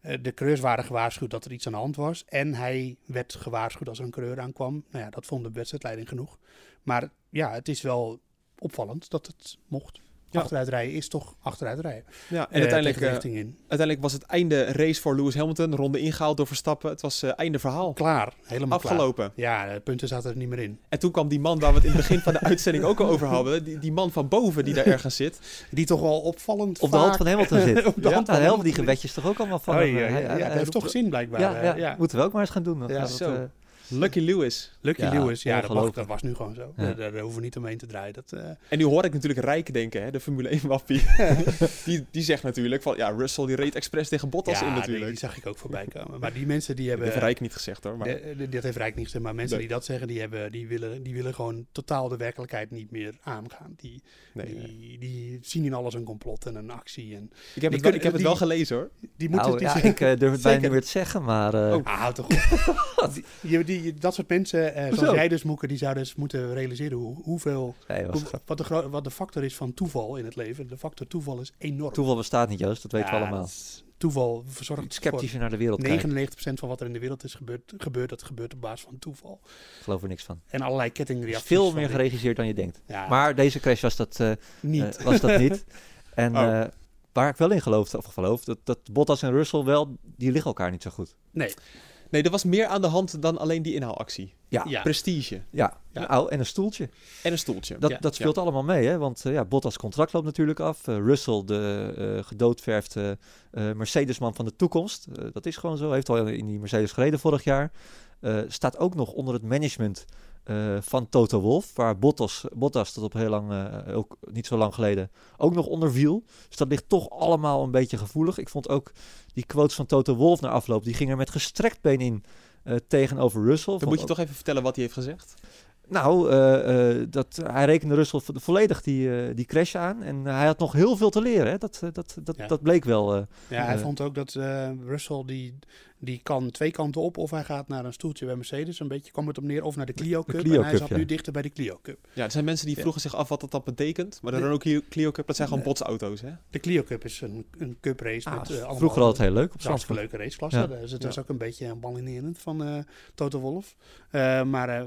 eh, de coureurs waren gewaarschuwd dat er iets aan de hand was. En hij werd gewaarschuwd als er een coureur aankwam. Nou ja, dat vond de wedstrijdleiding genoeg. Maar ja, het is wel opvallend dat het mocht. Ja. Achteruit rijden is toch achteruit rijden. Ja, en Eh, uiteindelijk, eh, richting in. uiteindelijk was het einde race voor Lewis Hamilton. Ronde ingehaald door Verstappen. Het was eh, einde verhaal. Klaar, helemaal klaar. Afgelopen. Ja, de punten zaten er niet meer in. En toen kwam die man waar we het in het begin van de uitzending ook al over hadden. Die, die man van boven die daar ergens zit. Die toch wel opvallend Op de hand van Hamilton zit. Op de ja, hand van helpen die Hamilton. gewetjes toch ook allemaal van Oh, hem. ja, ja, Hij- heeft toch gezien blijkbaar. Ja, ja, ja. moeten we ook maar eens gaan doen. Zo. Lucky Lewis. Lucky Ja, Lewis, ja, dat, mag- ongelooflijk. dat was nu gewoon zo. Ja. Daar, daar hoeven we niet omheen te draaien. Dat, eh, En nu hoor ik natuurlijk Rijk denken, hè, de Formule 1 wappie. die, die zegt natuurlijk van, ja, Russell die reed expres tegen Bottas ja, in die, natuurlijk. die zag ik ook voorbij komen. Maar die mensen die Dat hebben... heeft Rijk niet gezegd hoor. Maar... de- de- dat heeft Rijk niet gezegd, maar mensen Nee. die dat zeggen, die, hebben, die, willen, die willen gewoon totaal de werkelijkheid niet meer aangaan. Die, nee, nee. die, die zien in alles een complot en een actie. En Ik heb, die het, wel, kunnen- ik heb het die- wel gelezen hoor. die moeten... Nou, die ja, zeggen- ik eh, durf het bijna niet meer te zeggen, maar... eh, Oh. Ah, houd toch op. die, die, die- dat soort mensen, zoals Hoezo? jij dus, Moeke, die zouden eens moeten realiseren hoe, hoeveel... nee, hoe- wat, de wat de factor is van toeval in het leven. De factor toeval is enorm. Toeval bestaat niet, Joost. Dat weten we allemaal. Toeval verzorgt Iets sceptischer naar de wereld voor kijken. 99% van wat er in de wereld is gebeurd, gebeurt, dat gebeurt op basis van toeval. Ik geloof er niks van. En allerlei kettingreacties. veel meer geregisseerd dan je denkt. Ja, Maar deze crash was dat, eh, niet. eh, was dat niet. En Oh. eh, waar ik wel in geloofde, of geloof, dat, dat Bottas en Russell wel, die liggen elkaar niet zo goed. nee. Nee, er was meer aan de hand dan alleen die inhaalactie. Ja, Ja. Prestige ja. Ja. Nou, en een stoeltje. en een stoeltje. Dat, Ja. dat speelt allemaal mee, hè? Want eh, ja, Bottas contract loopt natuurlijk af. Eh, Russell, de eh gedoodverfde eh, Mercedesman van de toekomst. Dat is gewoon zo. Heeft al in die Mercedes gereden vorig jaar. Eh, staat ook nog onder het management eh, van Toto Wolff. Waar Bottas, Bottas tot op heel lang, eh, ook niet zo lang geleden, ook nog onder viel. Dus dat ligt toch allemaal een beetje gevoelig. Ik vond ook die quotes van Toto Wolff na afloop. Die ging er met gestrekt been in eh, tegenover Russell. Dan Vond moet je ook- toch even vertellen wat hij heeft gezegd. nou, eh, eh, dat, hij rekende Russell vo- volledig die, eh, die crash aan. En hij had nog heel veel te leren. Hè? Dat, dat, dat, Ja. dat bleek wel. eh. Ja, hij vond ook dat eh, Russell die, die kan twee kanten op. Of hij gaat naar een stoeltje bij Mercedes. Een beetje kwam het op neer. Of naar de Clio Cup. Clio en hij Cup, zat ja. nu dichter bij de Clio Cup. Ja, er zijn mensen die Ja. vroegen zich af wat dat dan betekent. Maar de Nee. Renault Clio- Clio Cup, dat zijn gewoon botsauto's, hè? De Clio Cup is een, een cup race. Ah, met, eh, allemaal- vroeger altijd heel leuk op een Zandvoort. leuke raceklasse. Ja. Dus het Ja. was ook een beetje balinerend van eh Toto Wolff. Eh, maar eh,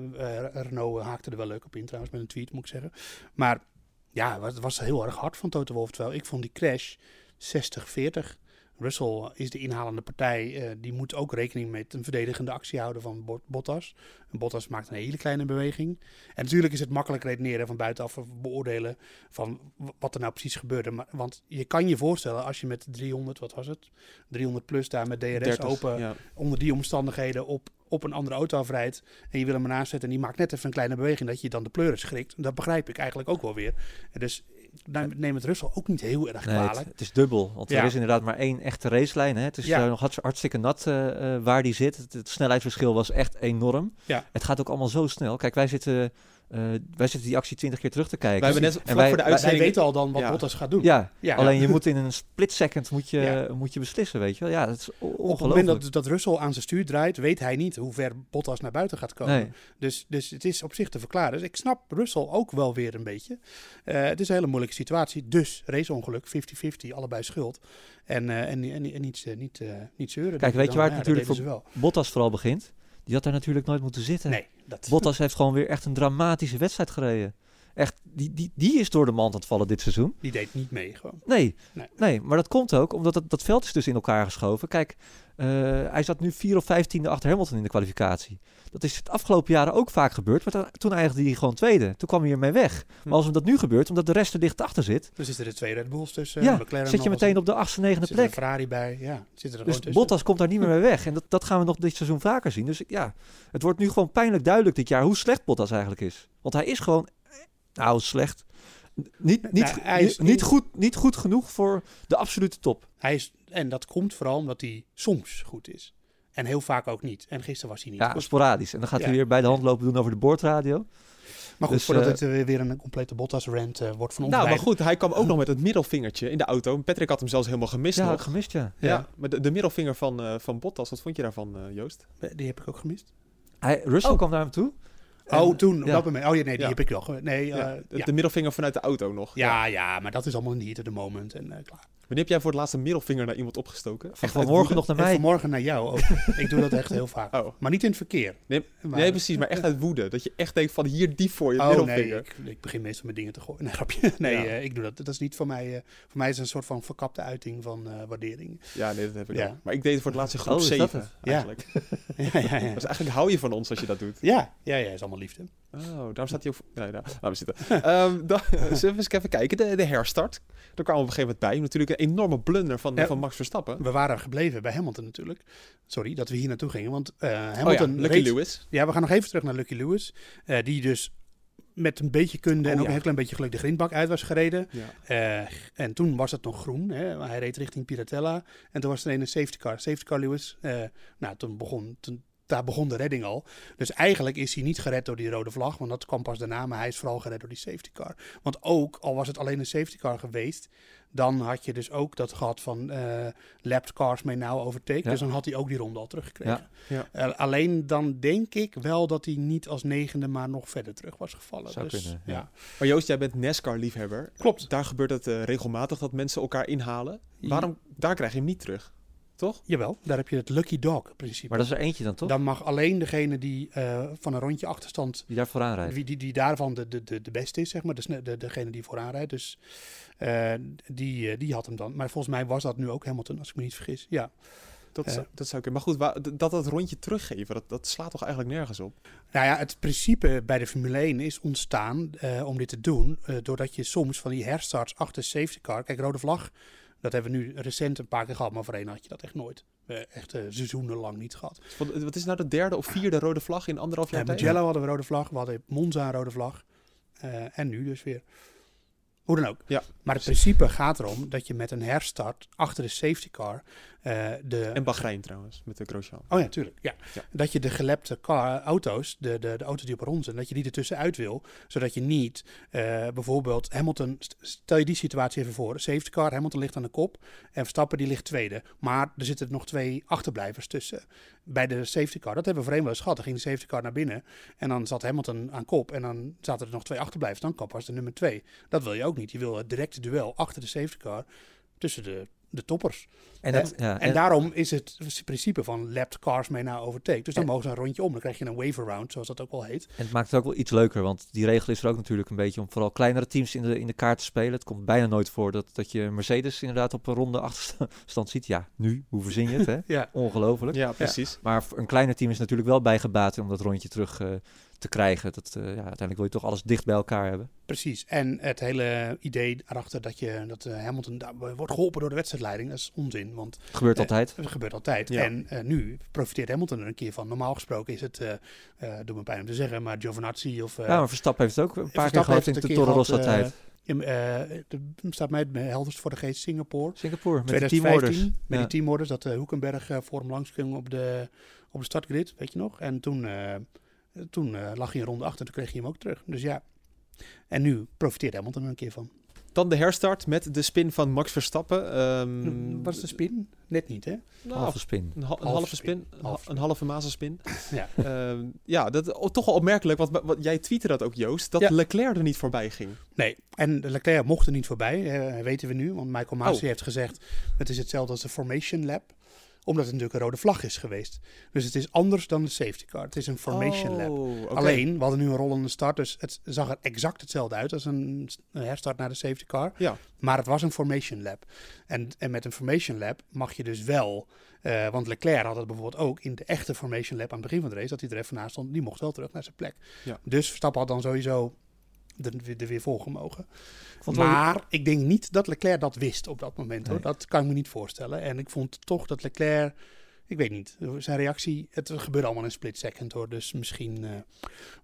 eh, Renault haakte er wel leuk op in trouwens met een tweet, moet ik zeggen. Maar ja, het was, het was heel erg hard van Toto Wolff. Terwijl ik vond die crash 60-40. Russell is de inhalende partij. eh, die moet ook rekening met een verdedigende actie houden van Bot- Bottas. En Bottas maakt een hele kleine beweging. En natuurlijk is het makkelijk redeneren van buitenaf beoordelen van wat er nou precies gebeurde. Maar, want je kan je voorstellen als je met 300, wat was het? 300 plus daar met DRS 30, open ja. onder die omstandigheden op, op een andere auto afrijdt en je wil hem ernaast zetten en die maakt net even een kleine beweging dat je dan de pleuren schrikt. Dat begrijp ik eigenlijk ook wel weer. En Dus neem het Russell ook niet heel erg Nee, het, kwalijk. het is dubbel. Want Ja. er is inderdaad maar één echte racelijn. Hè? Het is Ja. eh, nog hartst- hartstikke nat eh, eh, waar die zit. Het, het snelheidsverschil was echt enorm. Ja. Het gaat ook allemaal zo snel. Kijk, wij zitten, wij zitten die actie twintig keer terug te kijken. Wij hebben net En wij- voor de Wij uitzending... weten al dan wat Ja. Bottas gaat doen. Ja, Ja. alleen je moet in een split second moet je, Ja. moet je beslissen, weet je wel. Ja, dat is o- Op het ongelooflijk. moment dat, dat Russell aan zijn stuur draait, weet hij niet hoe ver Bottas naar buiten gaat komen. Nee. Dus, dus het is op zich te verklaren. Dus ik snap Russell ook wel weer een beetje. Eh, het is een hele moeilijke situatie. Dus raceongeluk, 50-50, allebei schuld. En, eh, en, en, en niet, eh, niet, eh, niet zeuren. Kijk, denk weet je waar het natuurlijk wel. Bottas vooral begint. Die had daar natuurlijk nooit moeten zitten. Nee, dat, Bottas heeft gewoon weer echt een dramatische wedstrijd gereden. Echt, die, die, die is door de mand aan het vallen dit seizoen. die deed niet mee gewoon. Nee, Nee. nee. maar dat komt ook omdat het, dat veld is dus in elkaar geschoven. Kijk, eh, hij zat nu vier of vijftiende achter Hamilton in de kwalificatie. Dat is het afgelopen jaren ook vaak gebeurd. Maar toen- toen eindigde hij gewoon tweede. Toen kwam hij ermee weg. Maar als hem dat nu gebeurt, omdat de rest er dicht achter zit... Dus zitten er twee Red Bulls tussen. ja, McLaren zit je meteen op de achtste, negende zit er plek. Ferrari bij. Ja, zit er Dus tussen. Bottas komt daar niet meer mee weg. En dat, dat gaan we nog dit seizoen vaker zien. Dus ja, het wordt nu gewoon pijnlijk duidelijk dit jaar hoe slecht Bottas eigenlijk is. Want hij is gewoon, nou slecht, niet, niet, Nou, hij is niet, goed, niet goed genoeg voor de absolute top. Hij is, en dat komt vooral omdat hij soms goed is. En heel vaak ook niet. En gisteren was hij niet Ja, goed. sporadisch. En dan gaat Ja. hij weer bij de hand lopen doen over de boordradio. Maar goed, dus, voordat eh, het eh, weer een complete Bottas-rant eh, wordt van ons Nou, maar goed, hij kwam ook nog met het middelvingertje in de auto. Patrick had hem zelfs helemaal gemist Ja, nog. gemist ja. Ja, maar de, de middelvinger van, eh, van Bottas, wat vond je daarvan, eh, Joost? Die heb ik ook gemist. Hij, Russell Oh. kwam naar hem toe. En- oh, toen, op ja. dat moment. Oh ja, nee, die Ja. heb ik ge- Nee, Ja, ja, de, ja. de middelvinger vanuit de auto nog. ja, ja, maar dat is allemaal niet at the moment. En, eh, klaar. Wanneer heb jij voor het laatst een middelvinger naar iemand opgestoken? Van Echt vanmorgen nog naar En mij. vanmorgen naar jou ook. ik doe dat echt heel vaak. Oh. Maar niet in het verkeer. Nee, Maar- nee, precies, maar echt uit woede. Dat je echt denkt van hier diep voor je Oh nee, ik, ik begin meestal met dingen te gooien. Nee, grapje. Nee, Ja. eh, ik doe dat. Dat is niet voor mij. eh, voor mij is het een soort van verkapte uiting van eh, waardering. Ja, nee, dat heb ik Ja. ook. Maar ik deed het voor het laatst in groep Oh, is dat 7 het? Ja. eigenlijk. ja, ja, ja. Dus eigenlijk hou je van ons als je dat doet. Ja, ja, ja, is allemaal liefde. Oh, daarom staat hij ook... Nee, nou, laten we zitten. Ehm, dan, zullen we eens even kijken. De, de herstart. Daar kwamen we op een gegeven moment bij. Natuurlijk een enorme blunder van, Ja. van Max Verstappen. We waren gebleven bij Hamilton natuurlijk. Sorry dat we hier naartoe gingen, want eh, Oh ja, Hamilton... Lucky reed- Lewis. Ja, we gaan nog even terug naar Lucky Lewis. eh, die dus met een beetje kunde Oh en ook ja. een heel klein beetje geluk de grindbak uit was gereden. Ja. Eh, en toen was het nog groen. Hè. Hij reed richting Piratella. En toen was er een safety car. Safety car Lewis. Eh, nou, toen begon, toen, daar begon de redding al. Dus eigenlijk is hij niet gered door die rode vlag. Want dat kwam pas daarna. Maar hij is vooral gered door die safety car. Want ook, al was het alleen een safety car geweest. Dan had je dus ook dat gehad van eh lapped cars may now overtake. Ja. Dus dan had hij ook die ronde al teruggekregen. Ja. Eh, alleen dan denk ik wel dat hij niet als negende, maar nog verder terug was gevallen. Zou dus, kunnen, ja. Maar Joost, jij bent NASCAR-liefhebber. Klopt. Daar gebeurt het eh, regelmatig dat mensen elkaar inhalen. Waarom? Daar krijg je hem niet terug. Toch? Jawel, daar heb je het lucky dog principe. Maar dat is er eentje dan toch? Dan mag alleen degene die eh, van een rondje achterstand, Die daar vooraan rijdt. wie, die, die daarvan de, de, de, de beste is, zeg maar, de, sne- de, degene die vooraan rijdt. Dus eh, die, eh, die had hem dan. Maar volgens mij was dat nu ook Hamilton, als ik me niet vergis. Ja. Dat, zou, dat zou kunnen. Maar goed, wa- d- dat dat rondje teruggeven, dat, dat slaat toch eigenlijk nergens op? Nou ja, het principe bij de Formule 1 is ontstaan eh, om dit te doen. eh, doordat je soms van die herstarts achter safety car. Kijk, rode vlag, dat hebben we nu recent een paar keer gehad. Maar voorheen had je dat echt nooit. Echt eh, seizoenenlang niet gehad. Wat, wat is nou de derde of vierde rode vlag in anderhalf jaar Ja, tijd? Mugello hadden we rode vlag, we hadden Monza een rode vlag. eh, en nu dus weer. Hoe dan ook. Ja, maar het principe gaat erom dat je met een herstart achter de safety car de... En Bahrein trouwens, met de Grosjean. Oh ja, tuurlijk. Ja. Ja. Dat je de gelepte car, auto's, de, de, de auto's die op rond zijn, dat je die ertussen uit wil. Zodat je niet eh, bijvoorbeeld Hamilton, st- stel je die situatie even voor. Safety car, Hamilton ligt aan de kop en Verstappen die ligt tweede. Maar er zitten nog twee achterblijvers tussen. Bij de safety car, dat hebben we voorheen wel eens gehad. Dan ging de safety car naar binnen en dan zat Hamilton aan kop. En dan zaten er nog twee achterblijvers. Dan kop was de nummer twee. Dat wil je ook niet. Je wil het directe duel achter de safety car tussen de, de toppers. En, dat, ja, En, daarom is het principe van lapped cars mee naar overtake. Dus dan En- mogen ze een rondje om. Dan krijg je een wave around, zoals dat ook wel heet. En het maakt het ook wel iets leuker, want die regel is er ook natuurlijk een beetje om vooral kleinere teams in de, in de kaart te spelen. Het komt bijna nooit voor dat, dat je Mercedes inderdaad op een ronde achterstand ziet. Ja, nu, hoe verzin je het, hè? Ja. Ongelooflijk. Ja, precies. Maar voor een kleiner team is natuurlijk wel bijgebaat om dat rondje terug eh, te krijgen. Dat, eh, ja, uiteindelijk wil je toch alles dicht bij elkaar hebben. Precies. En het hele idee erachter dat, je, dat eh, Hamilton daar wordt geholpen door de wedstrijdleiding, dat is onzin. Want Het gebeurt Eh, altijd. dat gebeurt altijd. Ja. En eh, nu profiteert Hamilton er een keer van. Normaal gesproken is het, eh eh doe me pijn om te zeggen, maar Giovinazzi of... eh, ja, maar Verstappen heeft het ook een paar keer Verstappen gehad in heeft de het een Toro keer Rosso tijd. in, staat mij het helderst voor de geest Singapore. Singapore, met de 2015, teamorders. met Ja. die teamorders, dat uh, Hoekenberg eh, voor hem langs ging op de, op de startgrid, weet je nog? En toen, eh, toen eh, lag hij een ronde achter en toen kreeg hij hem ook terug. Dus ja, en nu profiteert Hamilton er een keer van. Dan de herstart met de spin van Max Verstappen. Ehm, Hm, Wat is de spin? Net niet, hè? nou, Halve spin. een, ha- een halve halve spin. Halve ha- een halve mazelspin. Ja. Ehm, ja, dat oh, toch wel opmerkelijk. Want wat, jij tweette dat ook, Joost. Dat Ja. Leclerc er niet voorbij ging. Nee, en Leclerc mocht er niet voorbij, eh, weten we nu. Want Michael Masi Oh. heeft gezegd, het is hetzelfde als de Formation Lap. Omdat het natuurlijk een rode vlag is geweest. Dus het is anders dan de safety car. Het is een Formation Lap. Oh, oké. Alleen, we hadden nu een rollende start, dus het zag er exact hetzelfde uit als een, een herstart naar de safety car. Ja. Maar het was een formation lap. En, en met een formation lap mag je dus wel, eh, want Leclerc had het bijvoorbeeld ook in de echte formation lap aan het begin van de race, dat hij er even naast stond, die mocht wel terug naar zijn plek. Ja. Dus Verstappen had dan sowieso er, er weer het wel- Maar ik denk niet dat Leclerc dat wist op dat moment. Hoor. Nee. Dat kan ik me niet voorstellen. En ik vond toch dat Leclerc, ik weet niet, zijn reactie, het gebeurde allemaal in een split second hoor. Dus misschien, eh,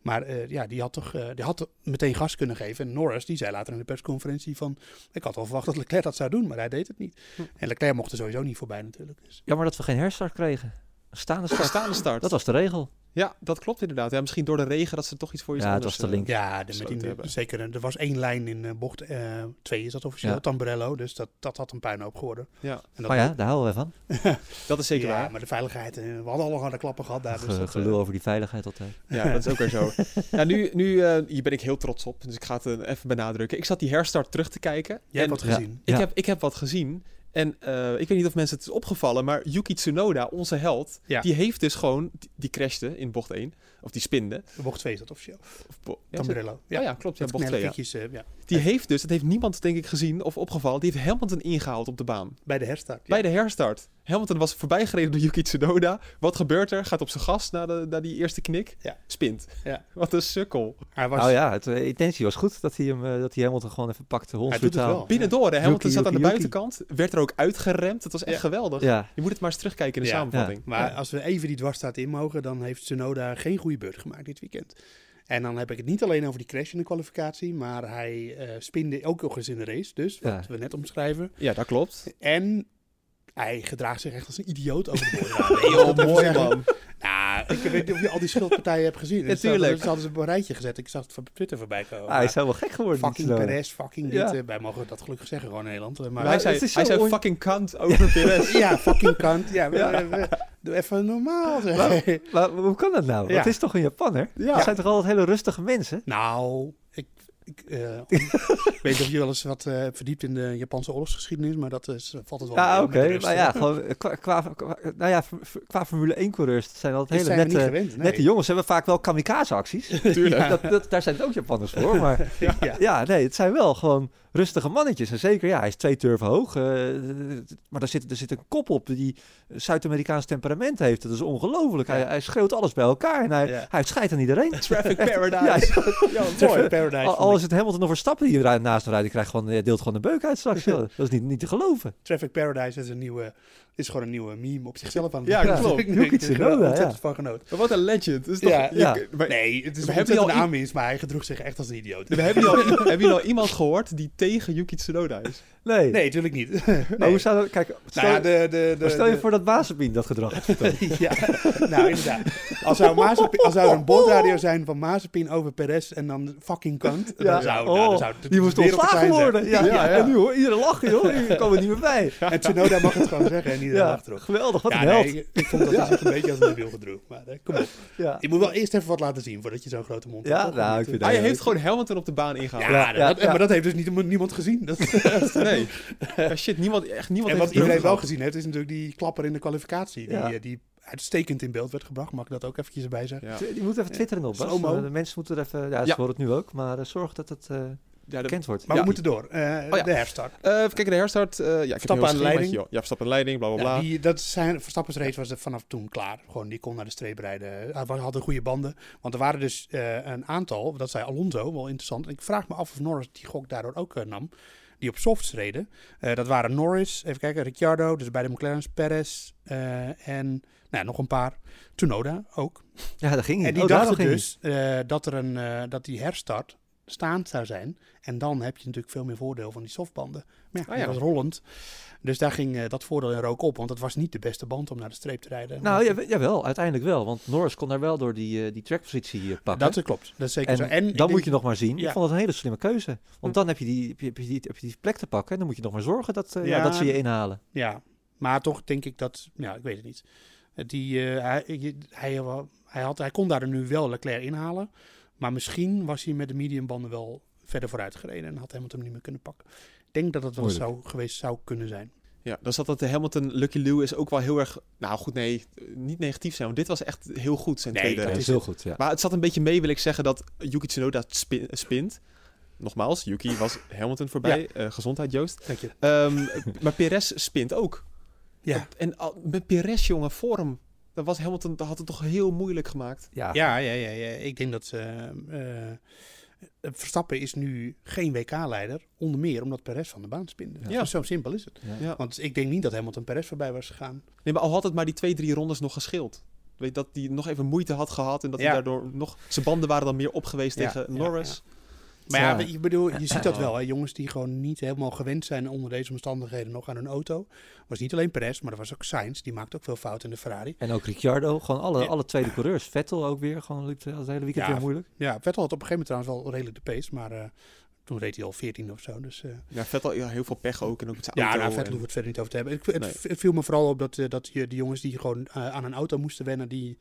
maar eh, ja, die had toch eh, die had meteen gas kunnen geven. En Norris, die zei later in de persconferentie van, ik had wel verwacht dat Leclerc dat zou doen, maar hij deed het niet. Hm. En Leclerc mocht er sowieso niet voorbij natuurlijk. Dus. Jammer dat we geen herstart kregen. Een staande start. staande start. Dat was de regel. Ja, dat klopt inderdaad. Ja, misschien door de regen dat ze toch iets voor iets Ja, het anders... was eh, link. Ja, de, met die, zeker. Er was één lijn in eh, bocht 2 is dat officieel, Ja. Tamburello. Dus dat, dat had een puinhoop geworden. Ja, En dat Maar ja, daar houden we van. dat is zeker ja, waar. maar de veiligheid, eh, we hadden al harde klappen gehad daar. Dus Ge- dat, eh, gelul over die veiligheid altijd. Ja, dat is ook weer zo. ja, nu, nu eh, hier ben ik heel trots op, dus ik ga het eh, even benadrukken. Ik zat die herstart terug te kijken. Jij en hebt wat gezien. ik, Ja. heb, ik heb wat gezien. En eh, ik weet niet of mensen het is opgevallen, maar Yuki Tsunoda, onze held, Ja. die heeft dus gewoon, die, crashte in bocht 1. Of die spinde. Bocht 2 is dat officieel. Of bo- ja, het- Tamburello. Ja, ja, klopt. Ja, bocht 2, ja. knellenkiekjes, eh, ja. Die heeft dus, dat heeft niemand denk ik gezien of opgevallen, die heeft Hamilton ingehaald op de baan. Bij de herstart. ja. Bij de herstart. Hamilton was voorbijgereden door Yuki Tsunoda. Wat gebeurt er? Gaat op zijn gas na, de, na die eerste knik. Ja. Spint. Ja. Wat een sukkel. Hij was, Nou ja, het, de intentie was goed dat hij hem, eh, dat hij Hamilton gewoon even pakte. Hij doet het wel. Binnendoor, hè? Hamilton Yuki, zat aan de Yuki, buitenkant. Werd er ook uitgeremd. Het was echt Ja. geweldig. Ja, Je moet het maar eens terugkijken in de Ja. samenvatting. Maar als we even die dwarsstaat in mogen, dan heeft Tsunoda geen goede beurt gemaakt dit weekend. En dan heb ik het niet alleen over die crash in de kwalificatie, maar hij eh spinde ook nog eens in de race, dus wat Ja. we net omschrijven. Ja, dat klopt. En hij gedraagt zich echt als een idioot over de boord. Nee, joh, mooi man. Nou, ik weet niet of je al die schildpartijen hebt gezien. Ja, tuurlijk. Ze hadden ze op een rijtje gezet. Ik zag het op Twitter voorbij komen. Ah, hij is helemaal gek geworden. fucking. Perez, fucking dit. eh, wij mogen dat gelukkig zeggen gewoon in Nederland. Maar, Maar hij zei, het hij zei on- fucking kant over Perez. ja, fucking kant. Ja, doe even normaal. zeg. Maar, maar hoe kan dat nou? Dat is toch een Japanner? Ja. Dat zijn toch altijd hele rustige mensen? Nou, ik, ik eh, ik weet niet of je wel eens wat eh, hebt verdiept in de Japanse oorlogsgeschiedenis, maar dat is, valt het wel Ja, oké. Maar ja, gewoon eh, qua, qua, qua- nou ja, qua Formule 1-coureurs zijn altijd Dat hele nette, gewend. Nee. nette jongens. Ze hebben vaak wel kamikaze-acties. Tuurlijk. dat, dat, daar zijn het ook Japanners voor. Maar Ja. ja, nee, het zijn wel gewoon rustige mannetjes. En zeker, ja, hij is twee turven hoog. eh, maar er zit, er zit een kop op die Zuid-Amerikaans temperament heeft. Dat is ongelooflijk. Hij, Ja. hij schreeuwt alles bij elkaar en hij, Ja. hij scheidt aan iedereen. Traffic Paradise. Ja, mooi. Paradise. Al, is het Hamilton of Verstappen die naast hem rijdt, die krijgt gewoon, eh, deelt gewoon een beuk uit straks. Dat is niet, niet te geloven. Traffic Paradise is een nieuwe, is gewoon een nieuwe meme op zichzelf aan het Ja, klopt. Ik Yuki heb Tsunoda, ontzettend ja. van genoten. Maar Wat een legend. Toch, Ja, je- ja. maar- Nee, het is We een hebben die al aanwinst, maar hij gedroeg zich echt als een idioot. We hebben, jullie al, hebben jullie al iemand gehoord die tegen Yuki Tsunoda is? Nee. Nee, natuurlijk niet. Maar Nee. hoe zou dat... Kijk, stel, Nou ja, de, de, de, stel je de- voor dat Mazepin dat gedrag had vertoond. ja, nou inderdaad. Als zou, Mazepin, als zou er een boordradio zijn van Mazepin over Perez en dan fucking kant, dan zou, nou, dan Oh, zou het die moest ontslagen worden. Ja, Ja, ja. En nu hoor, iedereen lachen joh. Hier komen we niet meer bij. En Tsunoda mag het gewoon zeggen en iedereen Ja, lacht erop. geweldig. Wat Ja, een held. nee, ik, ik vond dat hij zich een beetje als een debiel gedroeg. Maar eh, kom op. Ja. Je moet wel eerst even wat laten zien voordat je zo'n grote mond Ja, hebt. toch? nou, ik vind Hij Ja, heeft gewoon Hamilton op de baan ingehaald. Ja, Ja, ja, ja. maar dat heeft dus niet, niemand gezien. Dat, Nee. Ja, shit, niemand, echt niemand en heeft wat iedereen wel gehad. gezien heeft, is natuurlijk die klapper in de kwalificatie. Die, Ja. eh, die uitstekend in beeld werd gebracht. Mag ik dat ook eventjes erbij zeggen? Ja. Die moet even twitteren op. Bas. Eh, De mensen moeten er even... Ja, ze Ja. horen het nu ook. Maar eh, zorg dat het eh, Ja, de, bekend wordt. Maar Ja. we moeten door. Eh, Oh ja. De herstart. Eh, even kijken, de herstart. ja, Verstappen aan de leiding. Ja, Verstappen aan de leiding, bla bla bla. Ja, die, dat zijn, Verstappen's race was er vanaf toen klaar. Gewoon, die kon naar de streep rijden. Hij had een goede banden. Want er waren dus eh, een aantal, dat zei Alonso, wel interessant. En ik vraag me af of Norris die gok daardoor ook nam. Die op softs reden. Eh, dat waren Norris, even kijken, Ricciardo, dus bij de McLaren's, Perez eh, en nou, ja, nog een paar. Tsunoda ook. Ja, daar ging. En die Oh, dachten dus eh, dat, er een, dat die herstart staand zou zijn. En dan heb je natuurlijk veel meer voordeel van die softbanden. Maar ja, ja. dat was rollend. Dus daar ging eh, dat voordeel in rook op. Want het was niet de beste band om naar de streep te rijden. Nou, ja, jawel, uiteindelijk wel. Want Norris kon daar wel door die, eh, die trackpositie eh, pakken. dat klopt. Dat is zeker en zo. En dan denk- moet je nog maar zien. Ja. Ik vond het een hele slimme keuze. Want Hm. dan heb je, die, heb, je, heb, je die, heb je die plek te pakken. En dan moet je nog maar zorgen dat, ja, dat ze je inhalen. Ja, maar toch denk ik dat... Ja, ik weet het niet. Die, hij, hij, hij, had, hij kon daar nu wel Leclerc inhalen. Maar misschien was hij met de mediumbanden wel verder vooruit gereden. En had Hamilton hem niet meer kunnen pakken. Ik denk dat het wel Moeilijk. zou geweest zou kunnen zijn. Ja, dan zat dat de Hamilton Lucky Lewis ook wel heel erg... Nou goed, nee, niet negatief zijn. Want dit was echt heel goed, zijn Nee, tweede dat Dat race. is heel goed, ja. Maar het zat een beetje mee, wil ik zeggen, dat Yuki Tsunoda spin- spint. Nogmaals, Yuki was Hamilton voorbij. Eh, gezondheid, Joost. Dank je. Ehm, maar Perez spint ook. Ja. En met Perez, jongen, voor Dat was Hamilton, dat had het toch heel moeilijk gemaakt. ja. Ja, ja, ja, ja. Ik denk dat eh, eh, Verstappen is nu geen WK-leider. Onder meer omdat Perez van de baan spinde. Ja. Zo simpel is het. Ja. Ja. Want ik denk niet dat Hamilton Perez voorbij was gegaan. Nee, maar al had het maar die twee, drie rondes nog gescheeld. Weet dat hij nog even moeite had gehad en dat hij daardoor nog... Zijn banden waren dan meer op geweest Ja, tegen ja, Norris. Maar ja, ik bedoel, je ziet dat wel. Hè? Jongens die gewoon niet helemaal gewend zijn onder deze omstandigheden nog aan hun auto. was niet alleen Perez, maar er was ook Sainz. Die maakte ook veel fouten in de Ferrari. En ook Ricciardo, gewoon alle, Ja. alle tweede coureurs. Vettel ook weer, gewoon liep het hele weekend Ja. weer moeilijk. Ja, Vettel had op een gegeven moment trouwens wel redelijk de pace. Maar eh, toen reed hij al 14 of zo. Dus, eh, Ja, Vettel ja, heel veel pech ook en ook met zijn ja, auto. nou, Vettel en- we het verder niet over te hebben. Ik, het, Nee. het viel me vooral op dat, eh, dat je, de jongens die gewoon eh, aan een auto moesten wennen... die,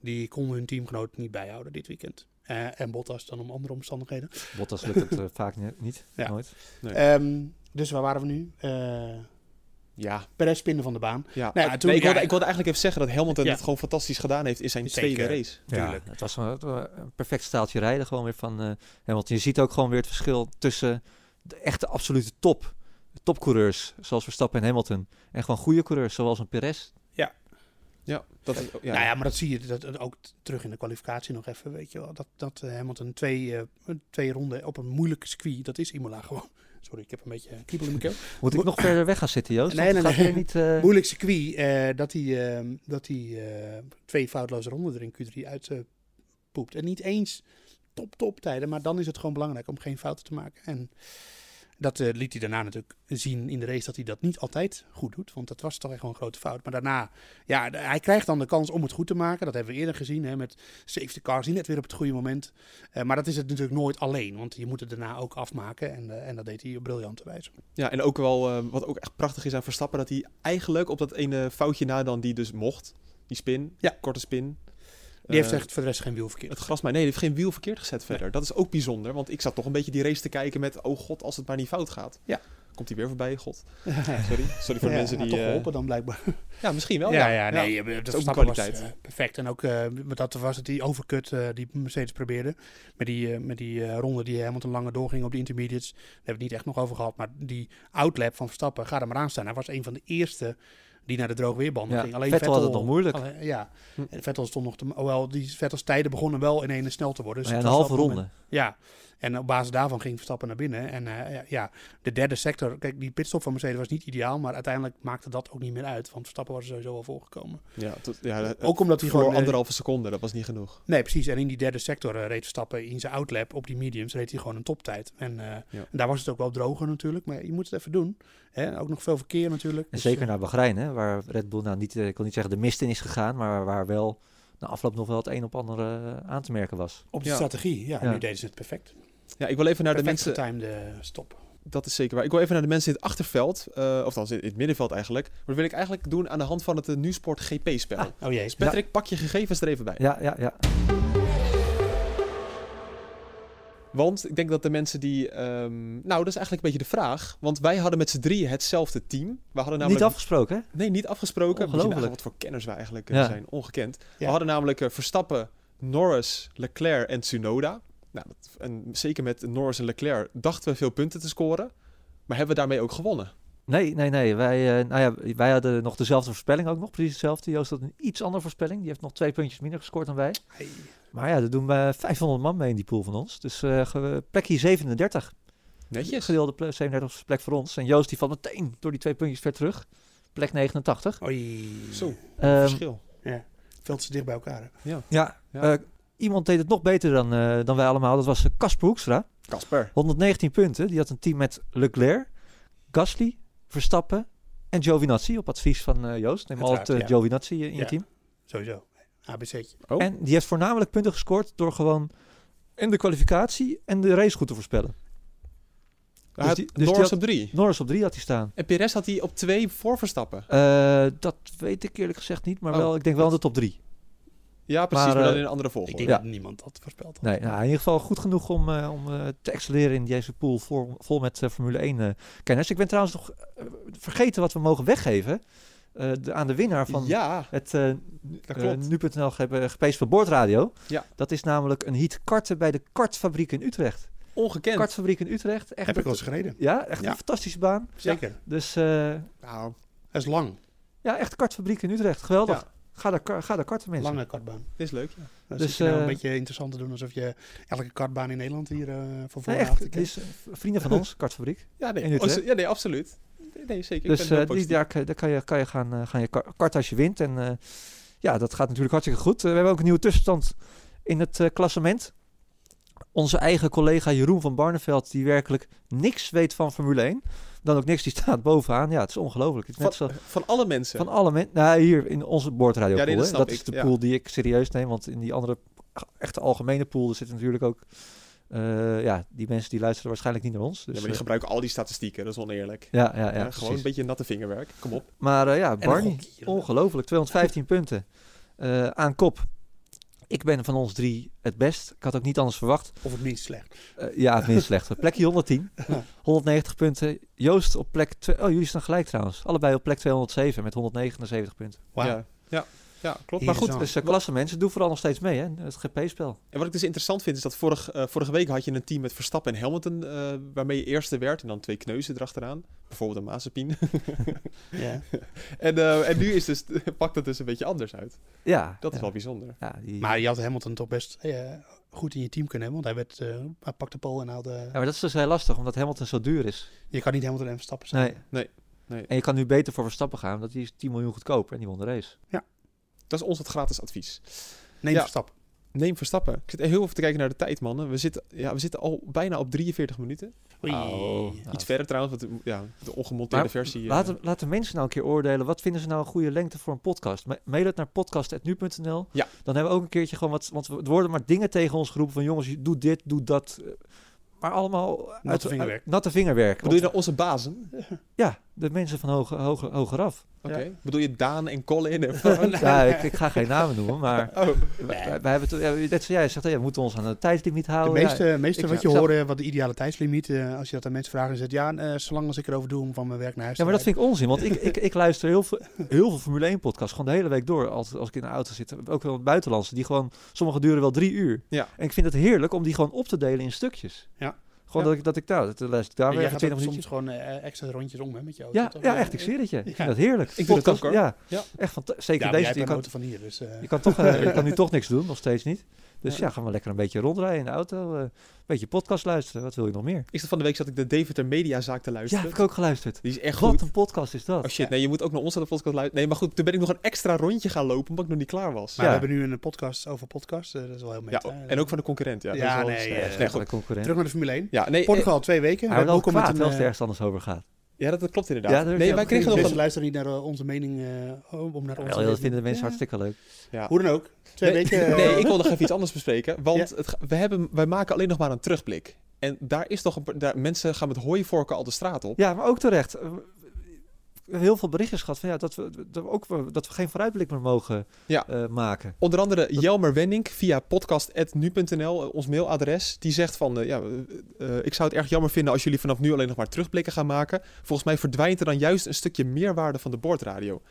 die konden hun teamgenoot niet bijhouden dit weekend. Eh, en Bottas dan om andere omstandigheden. Bottas lukt het eh, vaak ni- niet, Ja. nooit. Nee. Ehm, dus waar waren we nu? Eh Ja, Perez spinnen van de baan. ja. Nou ja, toen- nee, ik, wilde, ik wilde eigenlijk even zeggen dat Hamilton Ja. het gewoon fantastisch gedaan heeft in zijn Zeker. tweede race. Tuurlijk. Ja, het was een, het was een perfect staaltje rijden gewoon weer van eh Hamilton. Je ziet ook gewoon weer het verschil tussen de echte absolute top topcoureurs zoals Verstappen en Hamilton. En gewoon goede coureurs zoals een Perez. Ja, dat is, ja. Nou ja, maar dat zie je dat, dat ook terug in de kwalificatie nog even, weet je wel. Dat, dat eh, Hamilton twee, eh, twee ronden op een moeilijke circuit, dat is Imola gewoon. Sorry, ik heb een beetje kriebel in mijn keel. Moet ik Mo- nog verder weg gaan zitten, Joost? Nee, nee, nee. niet... eh, Moeilijk circuit, eh, dat hij, eh, dat hij eh, twee foutloze ronden er in Q3 uit eh, poept. En niet eens top, top tijden, maar dan is het gewoon belangrijk om geen fouten te maken. En dat eh, liet hij daarna natuurlijk zien in de race dat hij dat niet altijd goed doet. Want dat was toch echt wel een grote fout. Maar daarna, ja, hij krijgt dan de kans om het goed te maken. Dat hebben we eerder gezien hè, met safety cars, die net weer op het goede moment. Eh, maar dat is het natuurlijk nooit alleen, want je moet het daarna ook afmaken. En, eh, en dat deed hij op briljante wijze. Ja, en ook wel, wat ook echt prachtig is aan Verstappen, dat hij eigenlijk op dat ene foutje na dan die dus mocht, die spin, Ja. korte spin. Die heeft eh, echt voor de rest geen wiel verkeerd. het gras maar nee, die heeft geen wiel verkeerd gezet verder. Dat is ook bijzonder, want ik zat toch een beetje die race te kijken met, oh god, als het maar niet fout gaat. Ja. Komt hij weer voorbij, god. Sorry, sorry voor de mensen die... toch eh, geholpen dan blijkbaar. ja, misschien wel. ja, ja, nee, Ja. de ook was kwaliteit. eh, perfect. En ook dat was het die overcut die Mercedes probeerde. Met die, met die ronde die Hamilton langer doorging op die intermediates. Daar hebben we het niet echt nog over gehad. Maar die outlap van Verstappen, ga er maar aan staan. Hij was een van de eerste die naar de droogweerbanden Ja, ging. Alleen Vettel had het nog moeilijk. alleen- ja, Hm. en Vettel stond nog te... Hoewel, die Vettels tijden begonnen wel in ene snel te worden. Dus ja, een was halve ronde. moment- Ja, en op basis daarvan ging Verstappen naar binnen. En eh, ja, de derde sector, kijk, die pitstop van Mercedes was niet ideaal, maar uiteindelijk maakte dat ook niet meer uit, want Verstappen was er sowieso al voorgekomen. Ja, tot, ja, Ook omdat hij voor gewoon... eh, anderhalve seconde, dat was niet genoeg. Nee, precies. En in die derde sector eh, reed Verstappen in zijn outlap op die mediums, reed hij gewoon een toptijd. En, eh, en daar was het ook wel droger natuurlijk, maar je moet het even doen. Hè? Ook nog veel verkeer natuurlijk. En Dus, zeker naar Bahrein, hè, waar Red Bull nou niet, ik wil niet zeggen de mist in is gegaan, maar waar wel na afloop nog wel het een op ander eh, aan te merken was. op de Ja. strategie, ja, Ja. nu deden ze het perfect. Ja, ik wil even naar de perfect mensen... getimede stop. Dat is zeker waar. Ik wil even naar de mensen in het achterveld, eh of dan in het middenveld eigenlijk. Maar dat wil ik eigenlijk doen aan de hand van het uh, Nieuwsport GP-spel. Ah, oh jee. Dus Patrick, pak je gegevens er even bij. Ja, ja, ja. Want ik denk dat de mensen die... ehm, nou, dat is eigenlijk een beetje de vraag. Want wij hadden met z'n drieën hetzelfde team. We hadden namelijk... Niet afgesproken, hè? Nee, niet afgesproken. Ongelooflijk. wat voor kenners wij eigenlijk eh, Ja. zijn. Ongekend. We hadden namelijk eh, Verstappen, Norris, Leclerc en Tsunoda. Nou, dat, en zeker met Norris en Leclerc dachten we veel punten te scoren. Maar hebben we daarmee ook gewonnen? Nee, nee, nee. Wij, eh, nou ja, wij hadden nog dezelfde voorspelling ook nog, precies hetzelfde. Joost had een iets andere voorspelling. Die heeft nog twee puntjes minder gescoord dan wij. Hey. Maar ja, er doen we 500 man mee in die pool van ons. Dus eh plekje 37. Netjes. Gedeelde ple- 37 plek voor ons. En Joost die valt meteen door die twee puntjes ver terug. Plek 89. Oei. Zo, Ehm, verschil. Ja. Veel te dicht bij elkaar. hè. ja, Ja. eh, iemand deed het nog beter dan, eh, dan wij allemaal. Dat was Casper Hoekstra. Kasper. 119 punten. Die had een team met Leclerc, Gasly, Verstappen en Giovinazzi. Op advies van eh, Joost. Neem altijd uh, ja. Giovinazzi in je team. Sowieso. ABC'tje. Oh. En die heeft voornamelijk punten gescoord door gewoon in de kwalificatie en de race goed te voorspellen. Hij had die- dus die Norris had- op drie. Norris op drie had hij staan. En Perez had hij op twee voor Verstappen. Eh, dat weet ik eerlijk gezegd niet, maar Oh, wel, ik denk wel in de top drie. Ja, precies, Maar, maar, dan eh, in een andere Ik volgorde. denk Ja. dat niemand dat voorspeld had. Nee, nou, in ieder geval goed genoeg om, eh, om eh, te excelleren in deze pool vol, vol met eh, Formule 1 eh kenners. Ik ben trouwens nog vergeten wat we mogen weggeven eh, de- aan de winnaar van ja, het nu.nl ge- gepeest voor Boordradio. Ja. Dat is namelijk een heat karten bij de kartfabriek in Utrecht. Ongekend. Kartfabriek in Utrecht. Echt Heb ik wel eens gereden. Ja, echt Ja. een fantastische baan. Zeker. Dus eh, Nou, Dat is lang. ja, echt kartfabriek in Utrecht. Geweldig. Ga daar, kar- ga daar karten mensen. Lange kartbaan. dit is leuk. Ja. Dat Dus, is nou eh, een beetje interessant te doen alsof je elke kartbaan in Nederland hier eh van Nee, voor echt. is eh, vrienden van ons, kartfabriek. Ja, nee, oh, ja, nee, absoluut. Nee, zeker. Dus eh, die, daar, kan- daar kan je, kan je gaan, eh, gaan je kar- karten als je wint. En eh, ja, dat gaat natuurlijk hartstikke goed. Eh, we hebben ook een nieuwe tussenstand in het eh, klassement. Onze eigen collega Jeroen van Barneveld, die werkelijk niks weet van Formule 1. Dan ook niks, die staat bovenaan. Ja, het is ongelooflijk. Het is net van, zo, van alle mensen. van alle mensen. Nou, hier in onze boordradio Ja, nee, dat hè. snap dat is ik, de ja. pool die ik serieus neem. Want in die andere echte algemene pool er zitten natuurlijk ook... eh, ja, die mensen die luisteren waarschijnlijk niet naar ons. Dus, ja, maar die eh, gebruiken al die statistieken, dat is oneerlijk. ja, ja, ja, Ja, gewoon precies. een beetje natte vingerwerk. Kom op. Maar eh, ja, Barney, ongelooflijk. 215 punten eh, aan kop. Ik ben van ons drie het best. Ik had ook niet anders verwacht. Of het minst slecht. Eh, ja, het minst slechte. Plekje 110. 190 punten. Joost op plek... twee- Oh, jullie staan gelijk trouwens. Allebei op plek 207 met 179 punten. Wauw. Ja. ja. Ja, klopt. Maar goed, is Dus uh, klasse mensen, doe vooral nog steeds mee, hè? Het GP-spel. En wat ik dus interessant vind, is dat vorig, uh, vorige week had je een team met Verstappen en Hamilton, uh, waarmee je eerste werd. En dan twee kneuzen erachteraan. Bijvoorbeeld een Mazepin. ja. en, uh, en nu is dus, pakt het dus een beetje anders uit. Ja. Dat is ja. wel bijzonder. Ja, die... Maar je had Hamilton toch best goed in je team kunnen hebben. Want hij, werd, hij pakte pole en haalde... Ja, maar dat is dus heel lastig, omdat Hamilton zo duur is. Je kan niet Hamilton en Verstappen zijn. Nee. nee. nee. En je kan nu beter voor Verstappen gaan, omdat die is 10 miljoen goedkoper en die won de race. Ja. Dat is ons het gratis advies. Neem Ja. Verstappen. Neem Verstappen. Ik zit heel even te kijken naar de tijd, mannen. We zitten, ja, we zitten al bijna op 43 minuten. Oei. Oh, Iets nou, verder trouwens, want ja, de ongemonteerde Maar versie. eh, Laten, laten mensen nou een keer oordelen. Wat vinden ze nou een goede lengte voor een podcast? Ma- Mail het naar podcast.nu.nl. Ja. Dan hebben we ook een keertje gewoon wat... Want we- er worden maar dingen tegen ons geroepen van... jongens, doe dit, doe dat. eh, Maar allemaal... uit- Natte vingerwerk. uit- natte vingerwerk. Bedoel je nou onze bazen? Ja, de mensen van hoger, hoger, hogeraf. Oké. Bedoel je Daan en Colin en Van? Ja, ik, ik ga geen namen noemen, maar... Oh, Wij, wij hebben het, ja, net zoals jij zegt, ja, we moeten ons aan de tijdslimiet De houden. meeste, Ja, meeste ik- wat je hoort, wat de ideale tijdslimiet, eh, als je dat aan mensen vraagt, dan zegt ja, eh, zolang als ik erover doe om van mijn werk naar huis Ja, maar dat vind ik onzin, want ik, ik, ik luister heel veel, heel veel Formule 1 podcasts, gewoon de hele week door, als, als ik in de auto zit. Ook wel buitenlandse, die gewoon, sommige duren wel drie uur. Ja. En ik vind het heerlijk om die gewoon op te delen in stukjes. Ja. Gewoon Ja. dat ik, dat ik nou, dat luister ik daar weer even gaat ook 20 soms minuutjes. gewoon eh, extra rondjes om hè, met je auto. Ja, toch? ja, echt, ik zweer het je. Ik vind dat heerlijk. Ik doe dat Podcast, ook, hoor. Ja, echt van, zeker deze. Je kan, van hier, dus... eh, je, kan toch, eh, je kan nu toch niks doen, nog steeds niet. Dus Ja. ja, gaan we lekker een beetje rondrijden in de auto. eh, een beetje podcast luisteren. Wat wil je nog meer? ik zat van de week zat ik de Deventer Mediazaak te Ja, luisteren. heb ik ook geluisterd. Die is echt Wat goed. een podcast is dat. Oh shit, nee, je moet ook naar onze podcast luisteren. Nee, maar goed, toen ben ik nog een extra rondje gaan lopen, omdat ik nog niet klaar was. Maar Ja. we hebben nu een podcast over podcast, eh, dat is wel heel ja, meta. hè. en ook van de concurrent, ja. Ja, dat is wel nee, snel. eh, Nee, Nee, goed. Terug naar de Formule 1. Ja, nee, Portugal, twee weken. Hij wordt ook als het ergens anders over gaat. Ja, dat, dat klopt inderdaad. Ja, nee, wij kregen nog Mensen een... luisteren niet naar eh, onze mening, eh, om naar onze Wel, dat vinden de mensen Ja. hartstikke leuk. Ja. Hoe dan ook. Twee nee, weken. eh, nee, ik wil nog even iets anders bespreken. Want het, we hebben, wij maken alleen nog maar een terugblik. En daar is toch een, daar, mensen gaan met hooivorken al de straat op. Ja, maar ook terecht. Eh, heel veel berichtjes gehad van ja, dat, we, dat, we ook, wel- dat we geen vooruitblik meer mogen Ja. eh, maken. Onder andere Jelmer Wenning via podcast.nu.nl, eh, ons mailadres. Die zegt van, eh, ja, eh, eh, ik zou het erg jammer vinden als jullie vanaf nu alleen nog maar terugblikken gaan maken. Volgens mij verdwijnt er dan juist een stukje meerwaarde van de boordradio.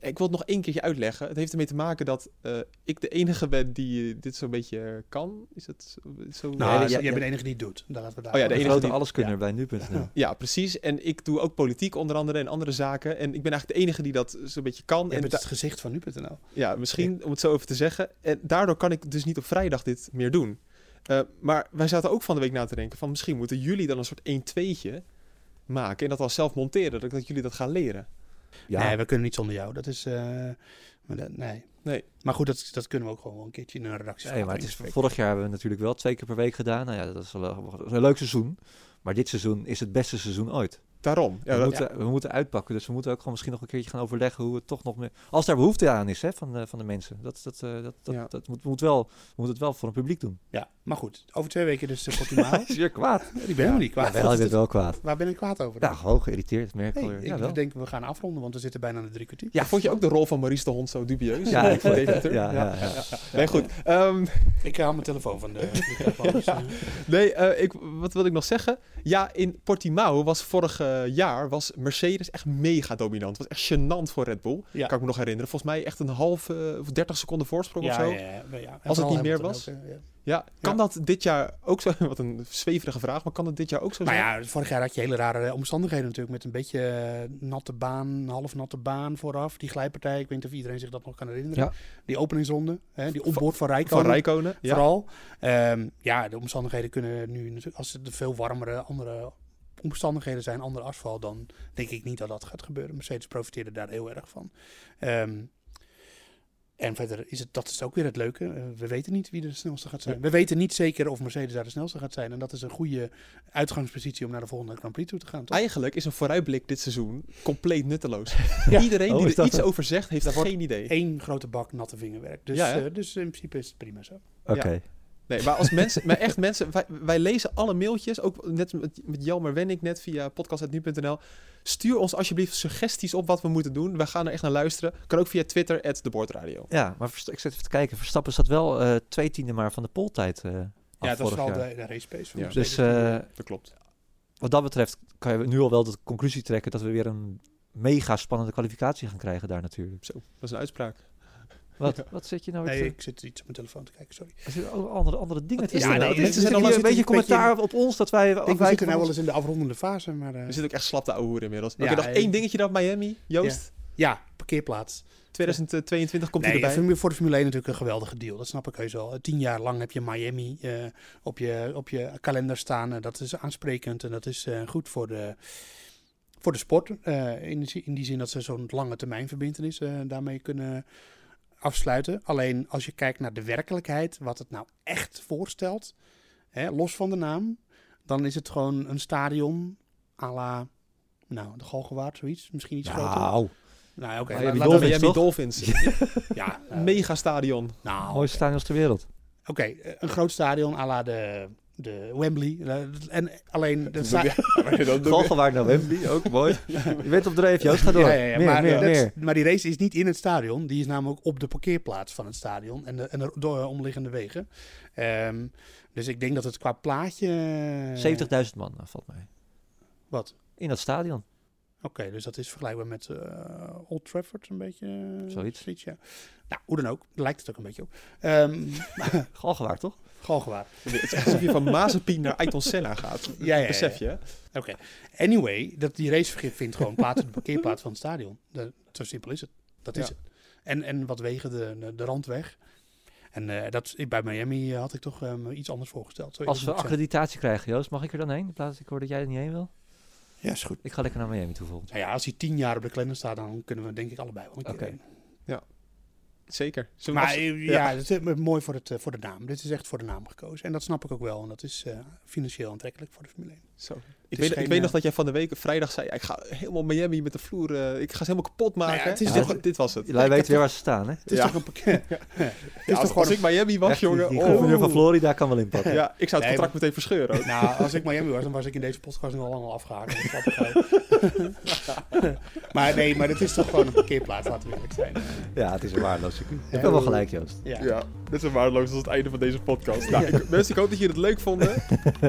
Ik wil het nog één keertje uitleggen. Het heeft ermee te maken dat eh, ik de enige ben die eh, dit zo'n beetje kan. Is het zo? zo Nou, Nee, jij ja, bent de enige die het doet. Daar laten we daar Oh ja, de De enige die- alleskunner ja. bij nu.nl. Ja, precies. En ik doe ook politiek onder andere en andere zaken. En ik ben eigenlijk de enige die dat zo'n beetje kan. Je en bent het gezicht van nu.nl. Ja, misschien om het zo even te zeggen. En daardoor kan ik dus niet op vrijdag dit meer doen. Eh, maar wij zaten ook van de week na te denken van misschien moeten jullie dan een soort 1-2'tje maken en dat dan zelf monteren, dat, dat jullie dat gaan leren. Ja, Nee, we kunnen niet zonder jou. Dat is... eh, maar dat- nee. Nee. Maar goed, dat, dat kunnen we ook gewoon wel een keertje in een redactie. nee, maar het is, vorig jaar hebben we natuurlijk wel twee keer per week gedaan. Nou ja, dat is wel een leuk seizoen. Maar dit seizoen is het beste seizoen ooit. Daarom. Ja, we, dat- moeten, we moeten uitpakken. Dus we moeten ook gewoon misschien nog een keertje gaan overleggen hoe het toch nog meer... Als daar behoefte aan is hè, van, de, van de mensen. Dat, dat, eh, dat, dat, Ja. dat moet, moet wel, we moeten het wel voor een publiek doen. Ja, maar goed. Over twee weken dus de Portimao. is weer kwaad. ik ben helemaal niet kwaad. Ja, wel, je bent wel kwaad. Waar ben ik kwaad over? Ja, gewoon geïrriteerd, merk ik ik wel. denk we gaan afronden, want we zitten bijna aan de drie kwartier. ja, vond je ook de rol van Maurice de Hond zo dubieus? Ja, ik vond- Deventer? ja, ja, ja. Nee, goed. Ehm, Ik haal mijn telefoon van de microfoon. dus, eh, nee, eh, ik, wat wil ik nog zeggen? Ja, in Portimao was vorig eh, jaar was Mercedes echt mega dominant. Het was echt gênant voor Red Bull. Ja. Kan ik me nog herinneren. Volgens mij echt een half eh, of 30 seconden voorsprong ja, of zo. ja, Als het niet meer was? ook, ja. Kan dat dit jaar ook zo... Wat een zweverige vraag, maar kan dat dit jaar ook zo Maar zijn? ja, vorig jaar had je hele rare omstandigheden natuurlijk. Met een beetje eh, natte baan, half natte baan vooraf. Die glijpartij, ik weet niet of iedereen zich dat nog kan herinneren. Ja. Die openingsronde, hè, die opboord van Van Rijkonen. Rijkonen. Ja. Vooral. Ehm, ja, de omstandigheden kunnen nu natuurlijk, als het veel warmere, andere omstandigheden zijn, ander asfalt, dan denk ik niet dat dat gaat gebeuren. Mercedes profiteerde daar heel erg van. Ehm, en verder is het, dat is ook weer het leuke. Eh, we weten niet wie de snelste gaat zijn. We weten niet zeker of Mercedes daar de snelste gaat zijn. En dat is een goede uitgangspositie om naar de volgende Grand Prix toe te gaan. Toch? Eigenlijk is een vooruitblik dit seizoen compleet nutteloos. Ja. Iedereen Oh, die is er iets over zegt, heeft Daar geen idee. Eén grote bak natte vingerwerk. Dus, Ja, eh, dus in principe is het prima zo. Oké. Nee, maar als mensen, maar echt mensen, wij, wij lezen alle mailtjes, ook net met, met Jelmer Wenning net via podcast.nu.nl. Stuur ons alsjeblieft suggesties op wat we moeten doen. We gaan er echt naar luisteren. Kan ook via Twitter, at de. Ja, maar ik zit even te kijken. Verstappen zat wel eh, twee tiende maar van de poltijd eh af Ja, dat is jaar. de, de race pace van Ja. Dus eh, Dat klopt. wat dat betreft kan je nu al wel de conclusie trekken dat we weer een mega spannende kwalificatie gaan krijgen daar natuurlijk. Zo, dat is een uitspraak. Wat, wat zit je nou weer Nee, te- ik zit iets op mijn telefoon te kijken, sorry. Er zitten ook andere, andere dingen Wat te er nou? Dit Mensen zijn al een beetje zitten een commentaar op ons dat wij Ik denk, we zitten nou wel eens in de afrondende fase, maar... eh, We zitten ook echt slap te ouwehoeren inmiddels. Oké, Ja, nog eh, één dingetje dan Miami, Joost. ja, parkeerplaats. 2022 komt Nee, hij erbij. Formule- voor de Formule 1 natuurlijk een geweldige deal. Dat snap ik heus wel. Tien jaar lang heb je Miami eh, op, je, op je kalender staan. Eh, dat is aansprekend en dat is eh, goed voor de, voor de sport. Eh, in, in die zin dat ze zo'n lange termijn verbindenis eh, daarmee kunnen afsluiten. Alleen als je kijkt naar de werkelijkheid, wat het nou echt voorstelt, hè, los van de naam, dan is het gewoon een stadion à la, nou, de Galgenwaard, zoiets. Misschien iets groter. Nou, Nou, oké. Miami Dolphins, Miami toch? Dolphins. Ja, eh, Megastadion. nou, mooiste stadions ter wereld. Oké, eh, een groot stadion à la de, de Wembley. Eh, En alleen... De sta- Galgenwaard naar Wembley, ook mooi. Je bent op dreef, Joost, ga door. Ja, ja, ja, meer, maar, meer, maar die race is niet in het stadion. Die is namelijk op de parkeerplaats van het stadion. En de, en de door, omliggende wegen. Ehm, dus ik denk dat het qua plaatje... 70.000 man, nou, valt mij. Wat? In dat stadion. Oké, dus dat is vergelijkbaar met eh, Old Trafford een beetje. eh, Zoiets. ja. Nou, hoe dan ook. Lijkt het ook een beetje op. Ehm Galgenwaard, toch? Galgenwaard. Het is alsof je van Mazepin naar Senna gaat. Ja, ja, ja, Besef je, ja. Oké. Anyway, dat die race vindt gewoon plaats op de parkeerplaats van het stadion. Dat, zo simpel is het. Dat is Ja. het. En, en wat wegen de, de, randweg. En eh, dat, bij Miami eh, had ik toch eh, me iets anders voorgesteld. Zo Als we accreditatie krijgen, Joost, mag ik er dan heen? In plaats ik hoor dat jij er niet heen wil. Ja, is goed. Ik ga lekker naar Miami toe volgend Nou ja, als hij tien jaar op de kalender staat, dan kunnen we denk ik allebei wel een keer Oké. heen. Zeker. Zullen Maar eh, ja, dat is eh, mooi voor, het, eh, voor de naam. Dit is echt voor de naam gekozen. En dat snap ik ook wel. En dat is eh, financieel aantrekkelijk voor de Formule 1. Zo. Ik weet, geen, ik weet nog dat jij van de week vrijdag zei... ik ga helemaal Miami met de vloer... ik ga ze helemaal kapot maken. Nou ja, het is dit, toch- dit was het. Jullie weten weer waar ze staan, hè? Het is Ja. toch een is als, als ik Miami was, Echt, jongen... Die oh. gouverneur van Florida kan wel inpakken. Ja, ik zou het Nee, contract meteen verscheuren. Nou, als ik Miami was, dan was ik in deze podcast nu al lang al afgehaakt. Maar nee, maar het is toch gewoon een parkeerplaats, laten we eerlijk zijn. Ja, het is een waardeloos circuit. Je Ja. hebt wel gelijk, Joost. Ja. Ja, dit is waardeloos als het einde van deze podcast. Nou, ik, mensen, ik hoop dat jullie het leuk vonden.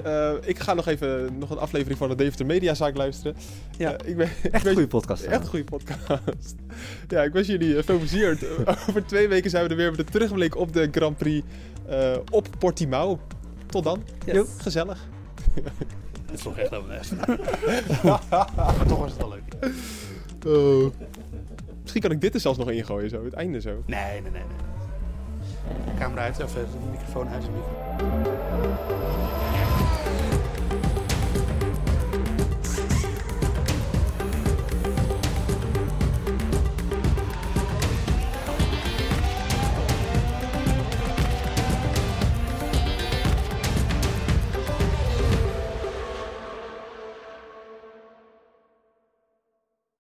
Eh, ik ga nog even nog een aflevering van de Deventer Mediazaak luisteren. Ja. Eh, ik ben, ik Echt een goede podcast. Echt een goede podcast. ja, ik wens jullie eh, veel plezier. Over twee weken zijn we er weer met een terugblik op de Grand Prix eh, op Portimao. Tot dan. Jo, gezellig. Het is toch echt best. maar toch was het wel leuk. Oh. Misschien kan ik dit er zelfs nog ingooien, zo. Het einde zo. Nee, nee, nee. nee. Camera uit, of eh, de microfoon uit. de microfoon.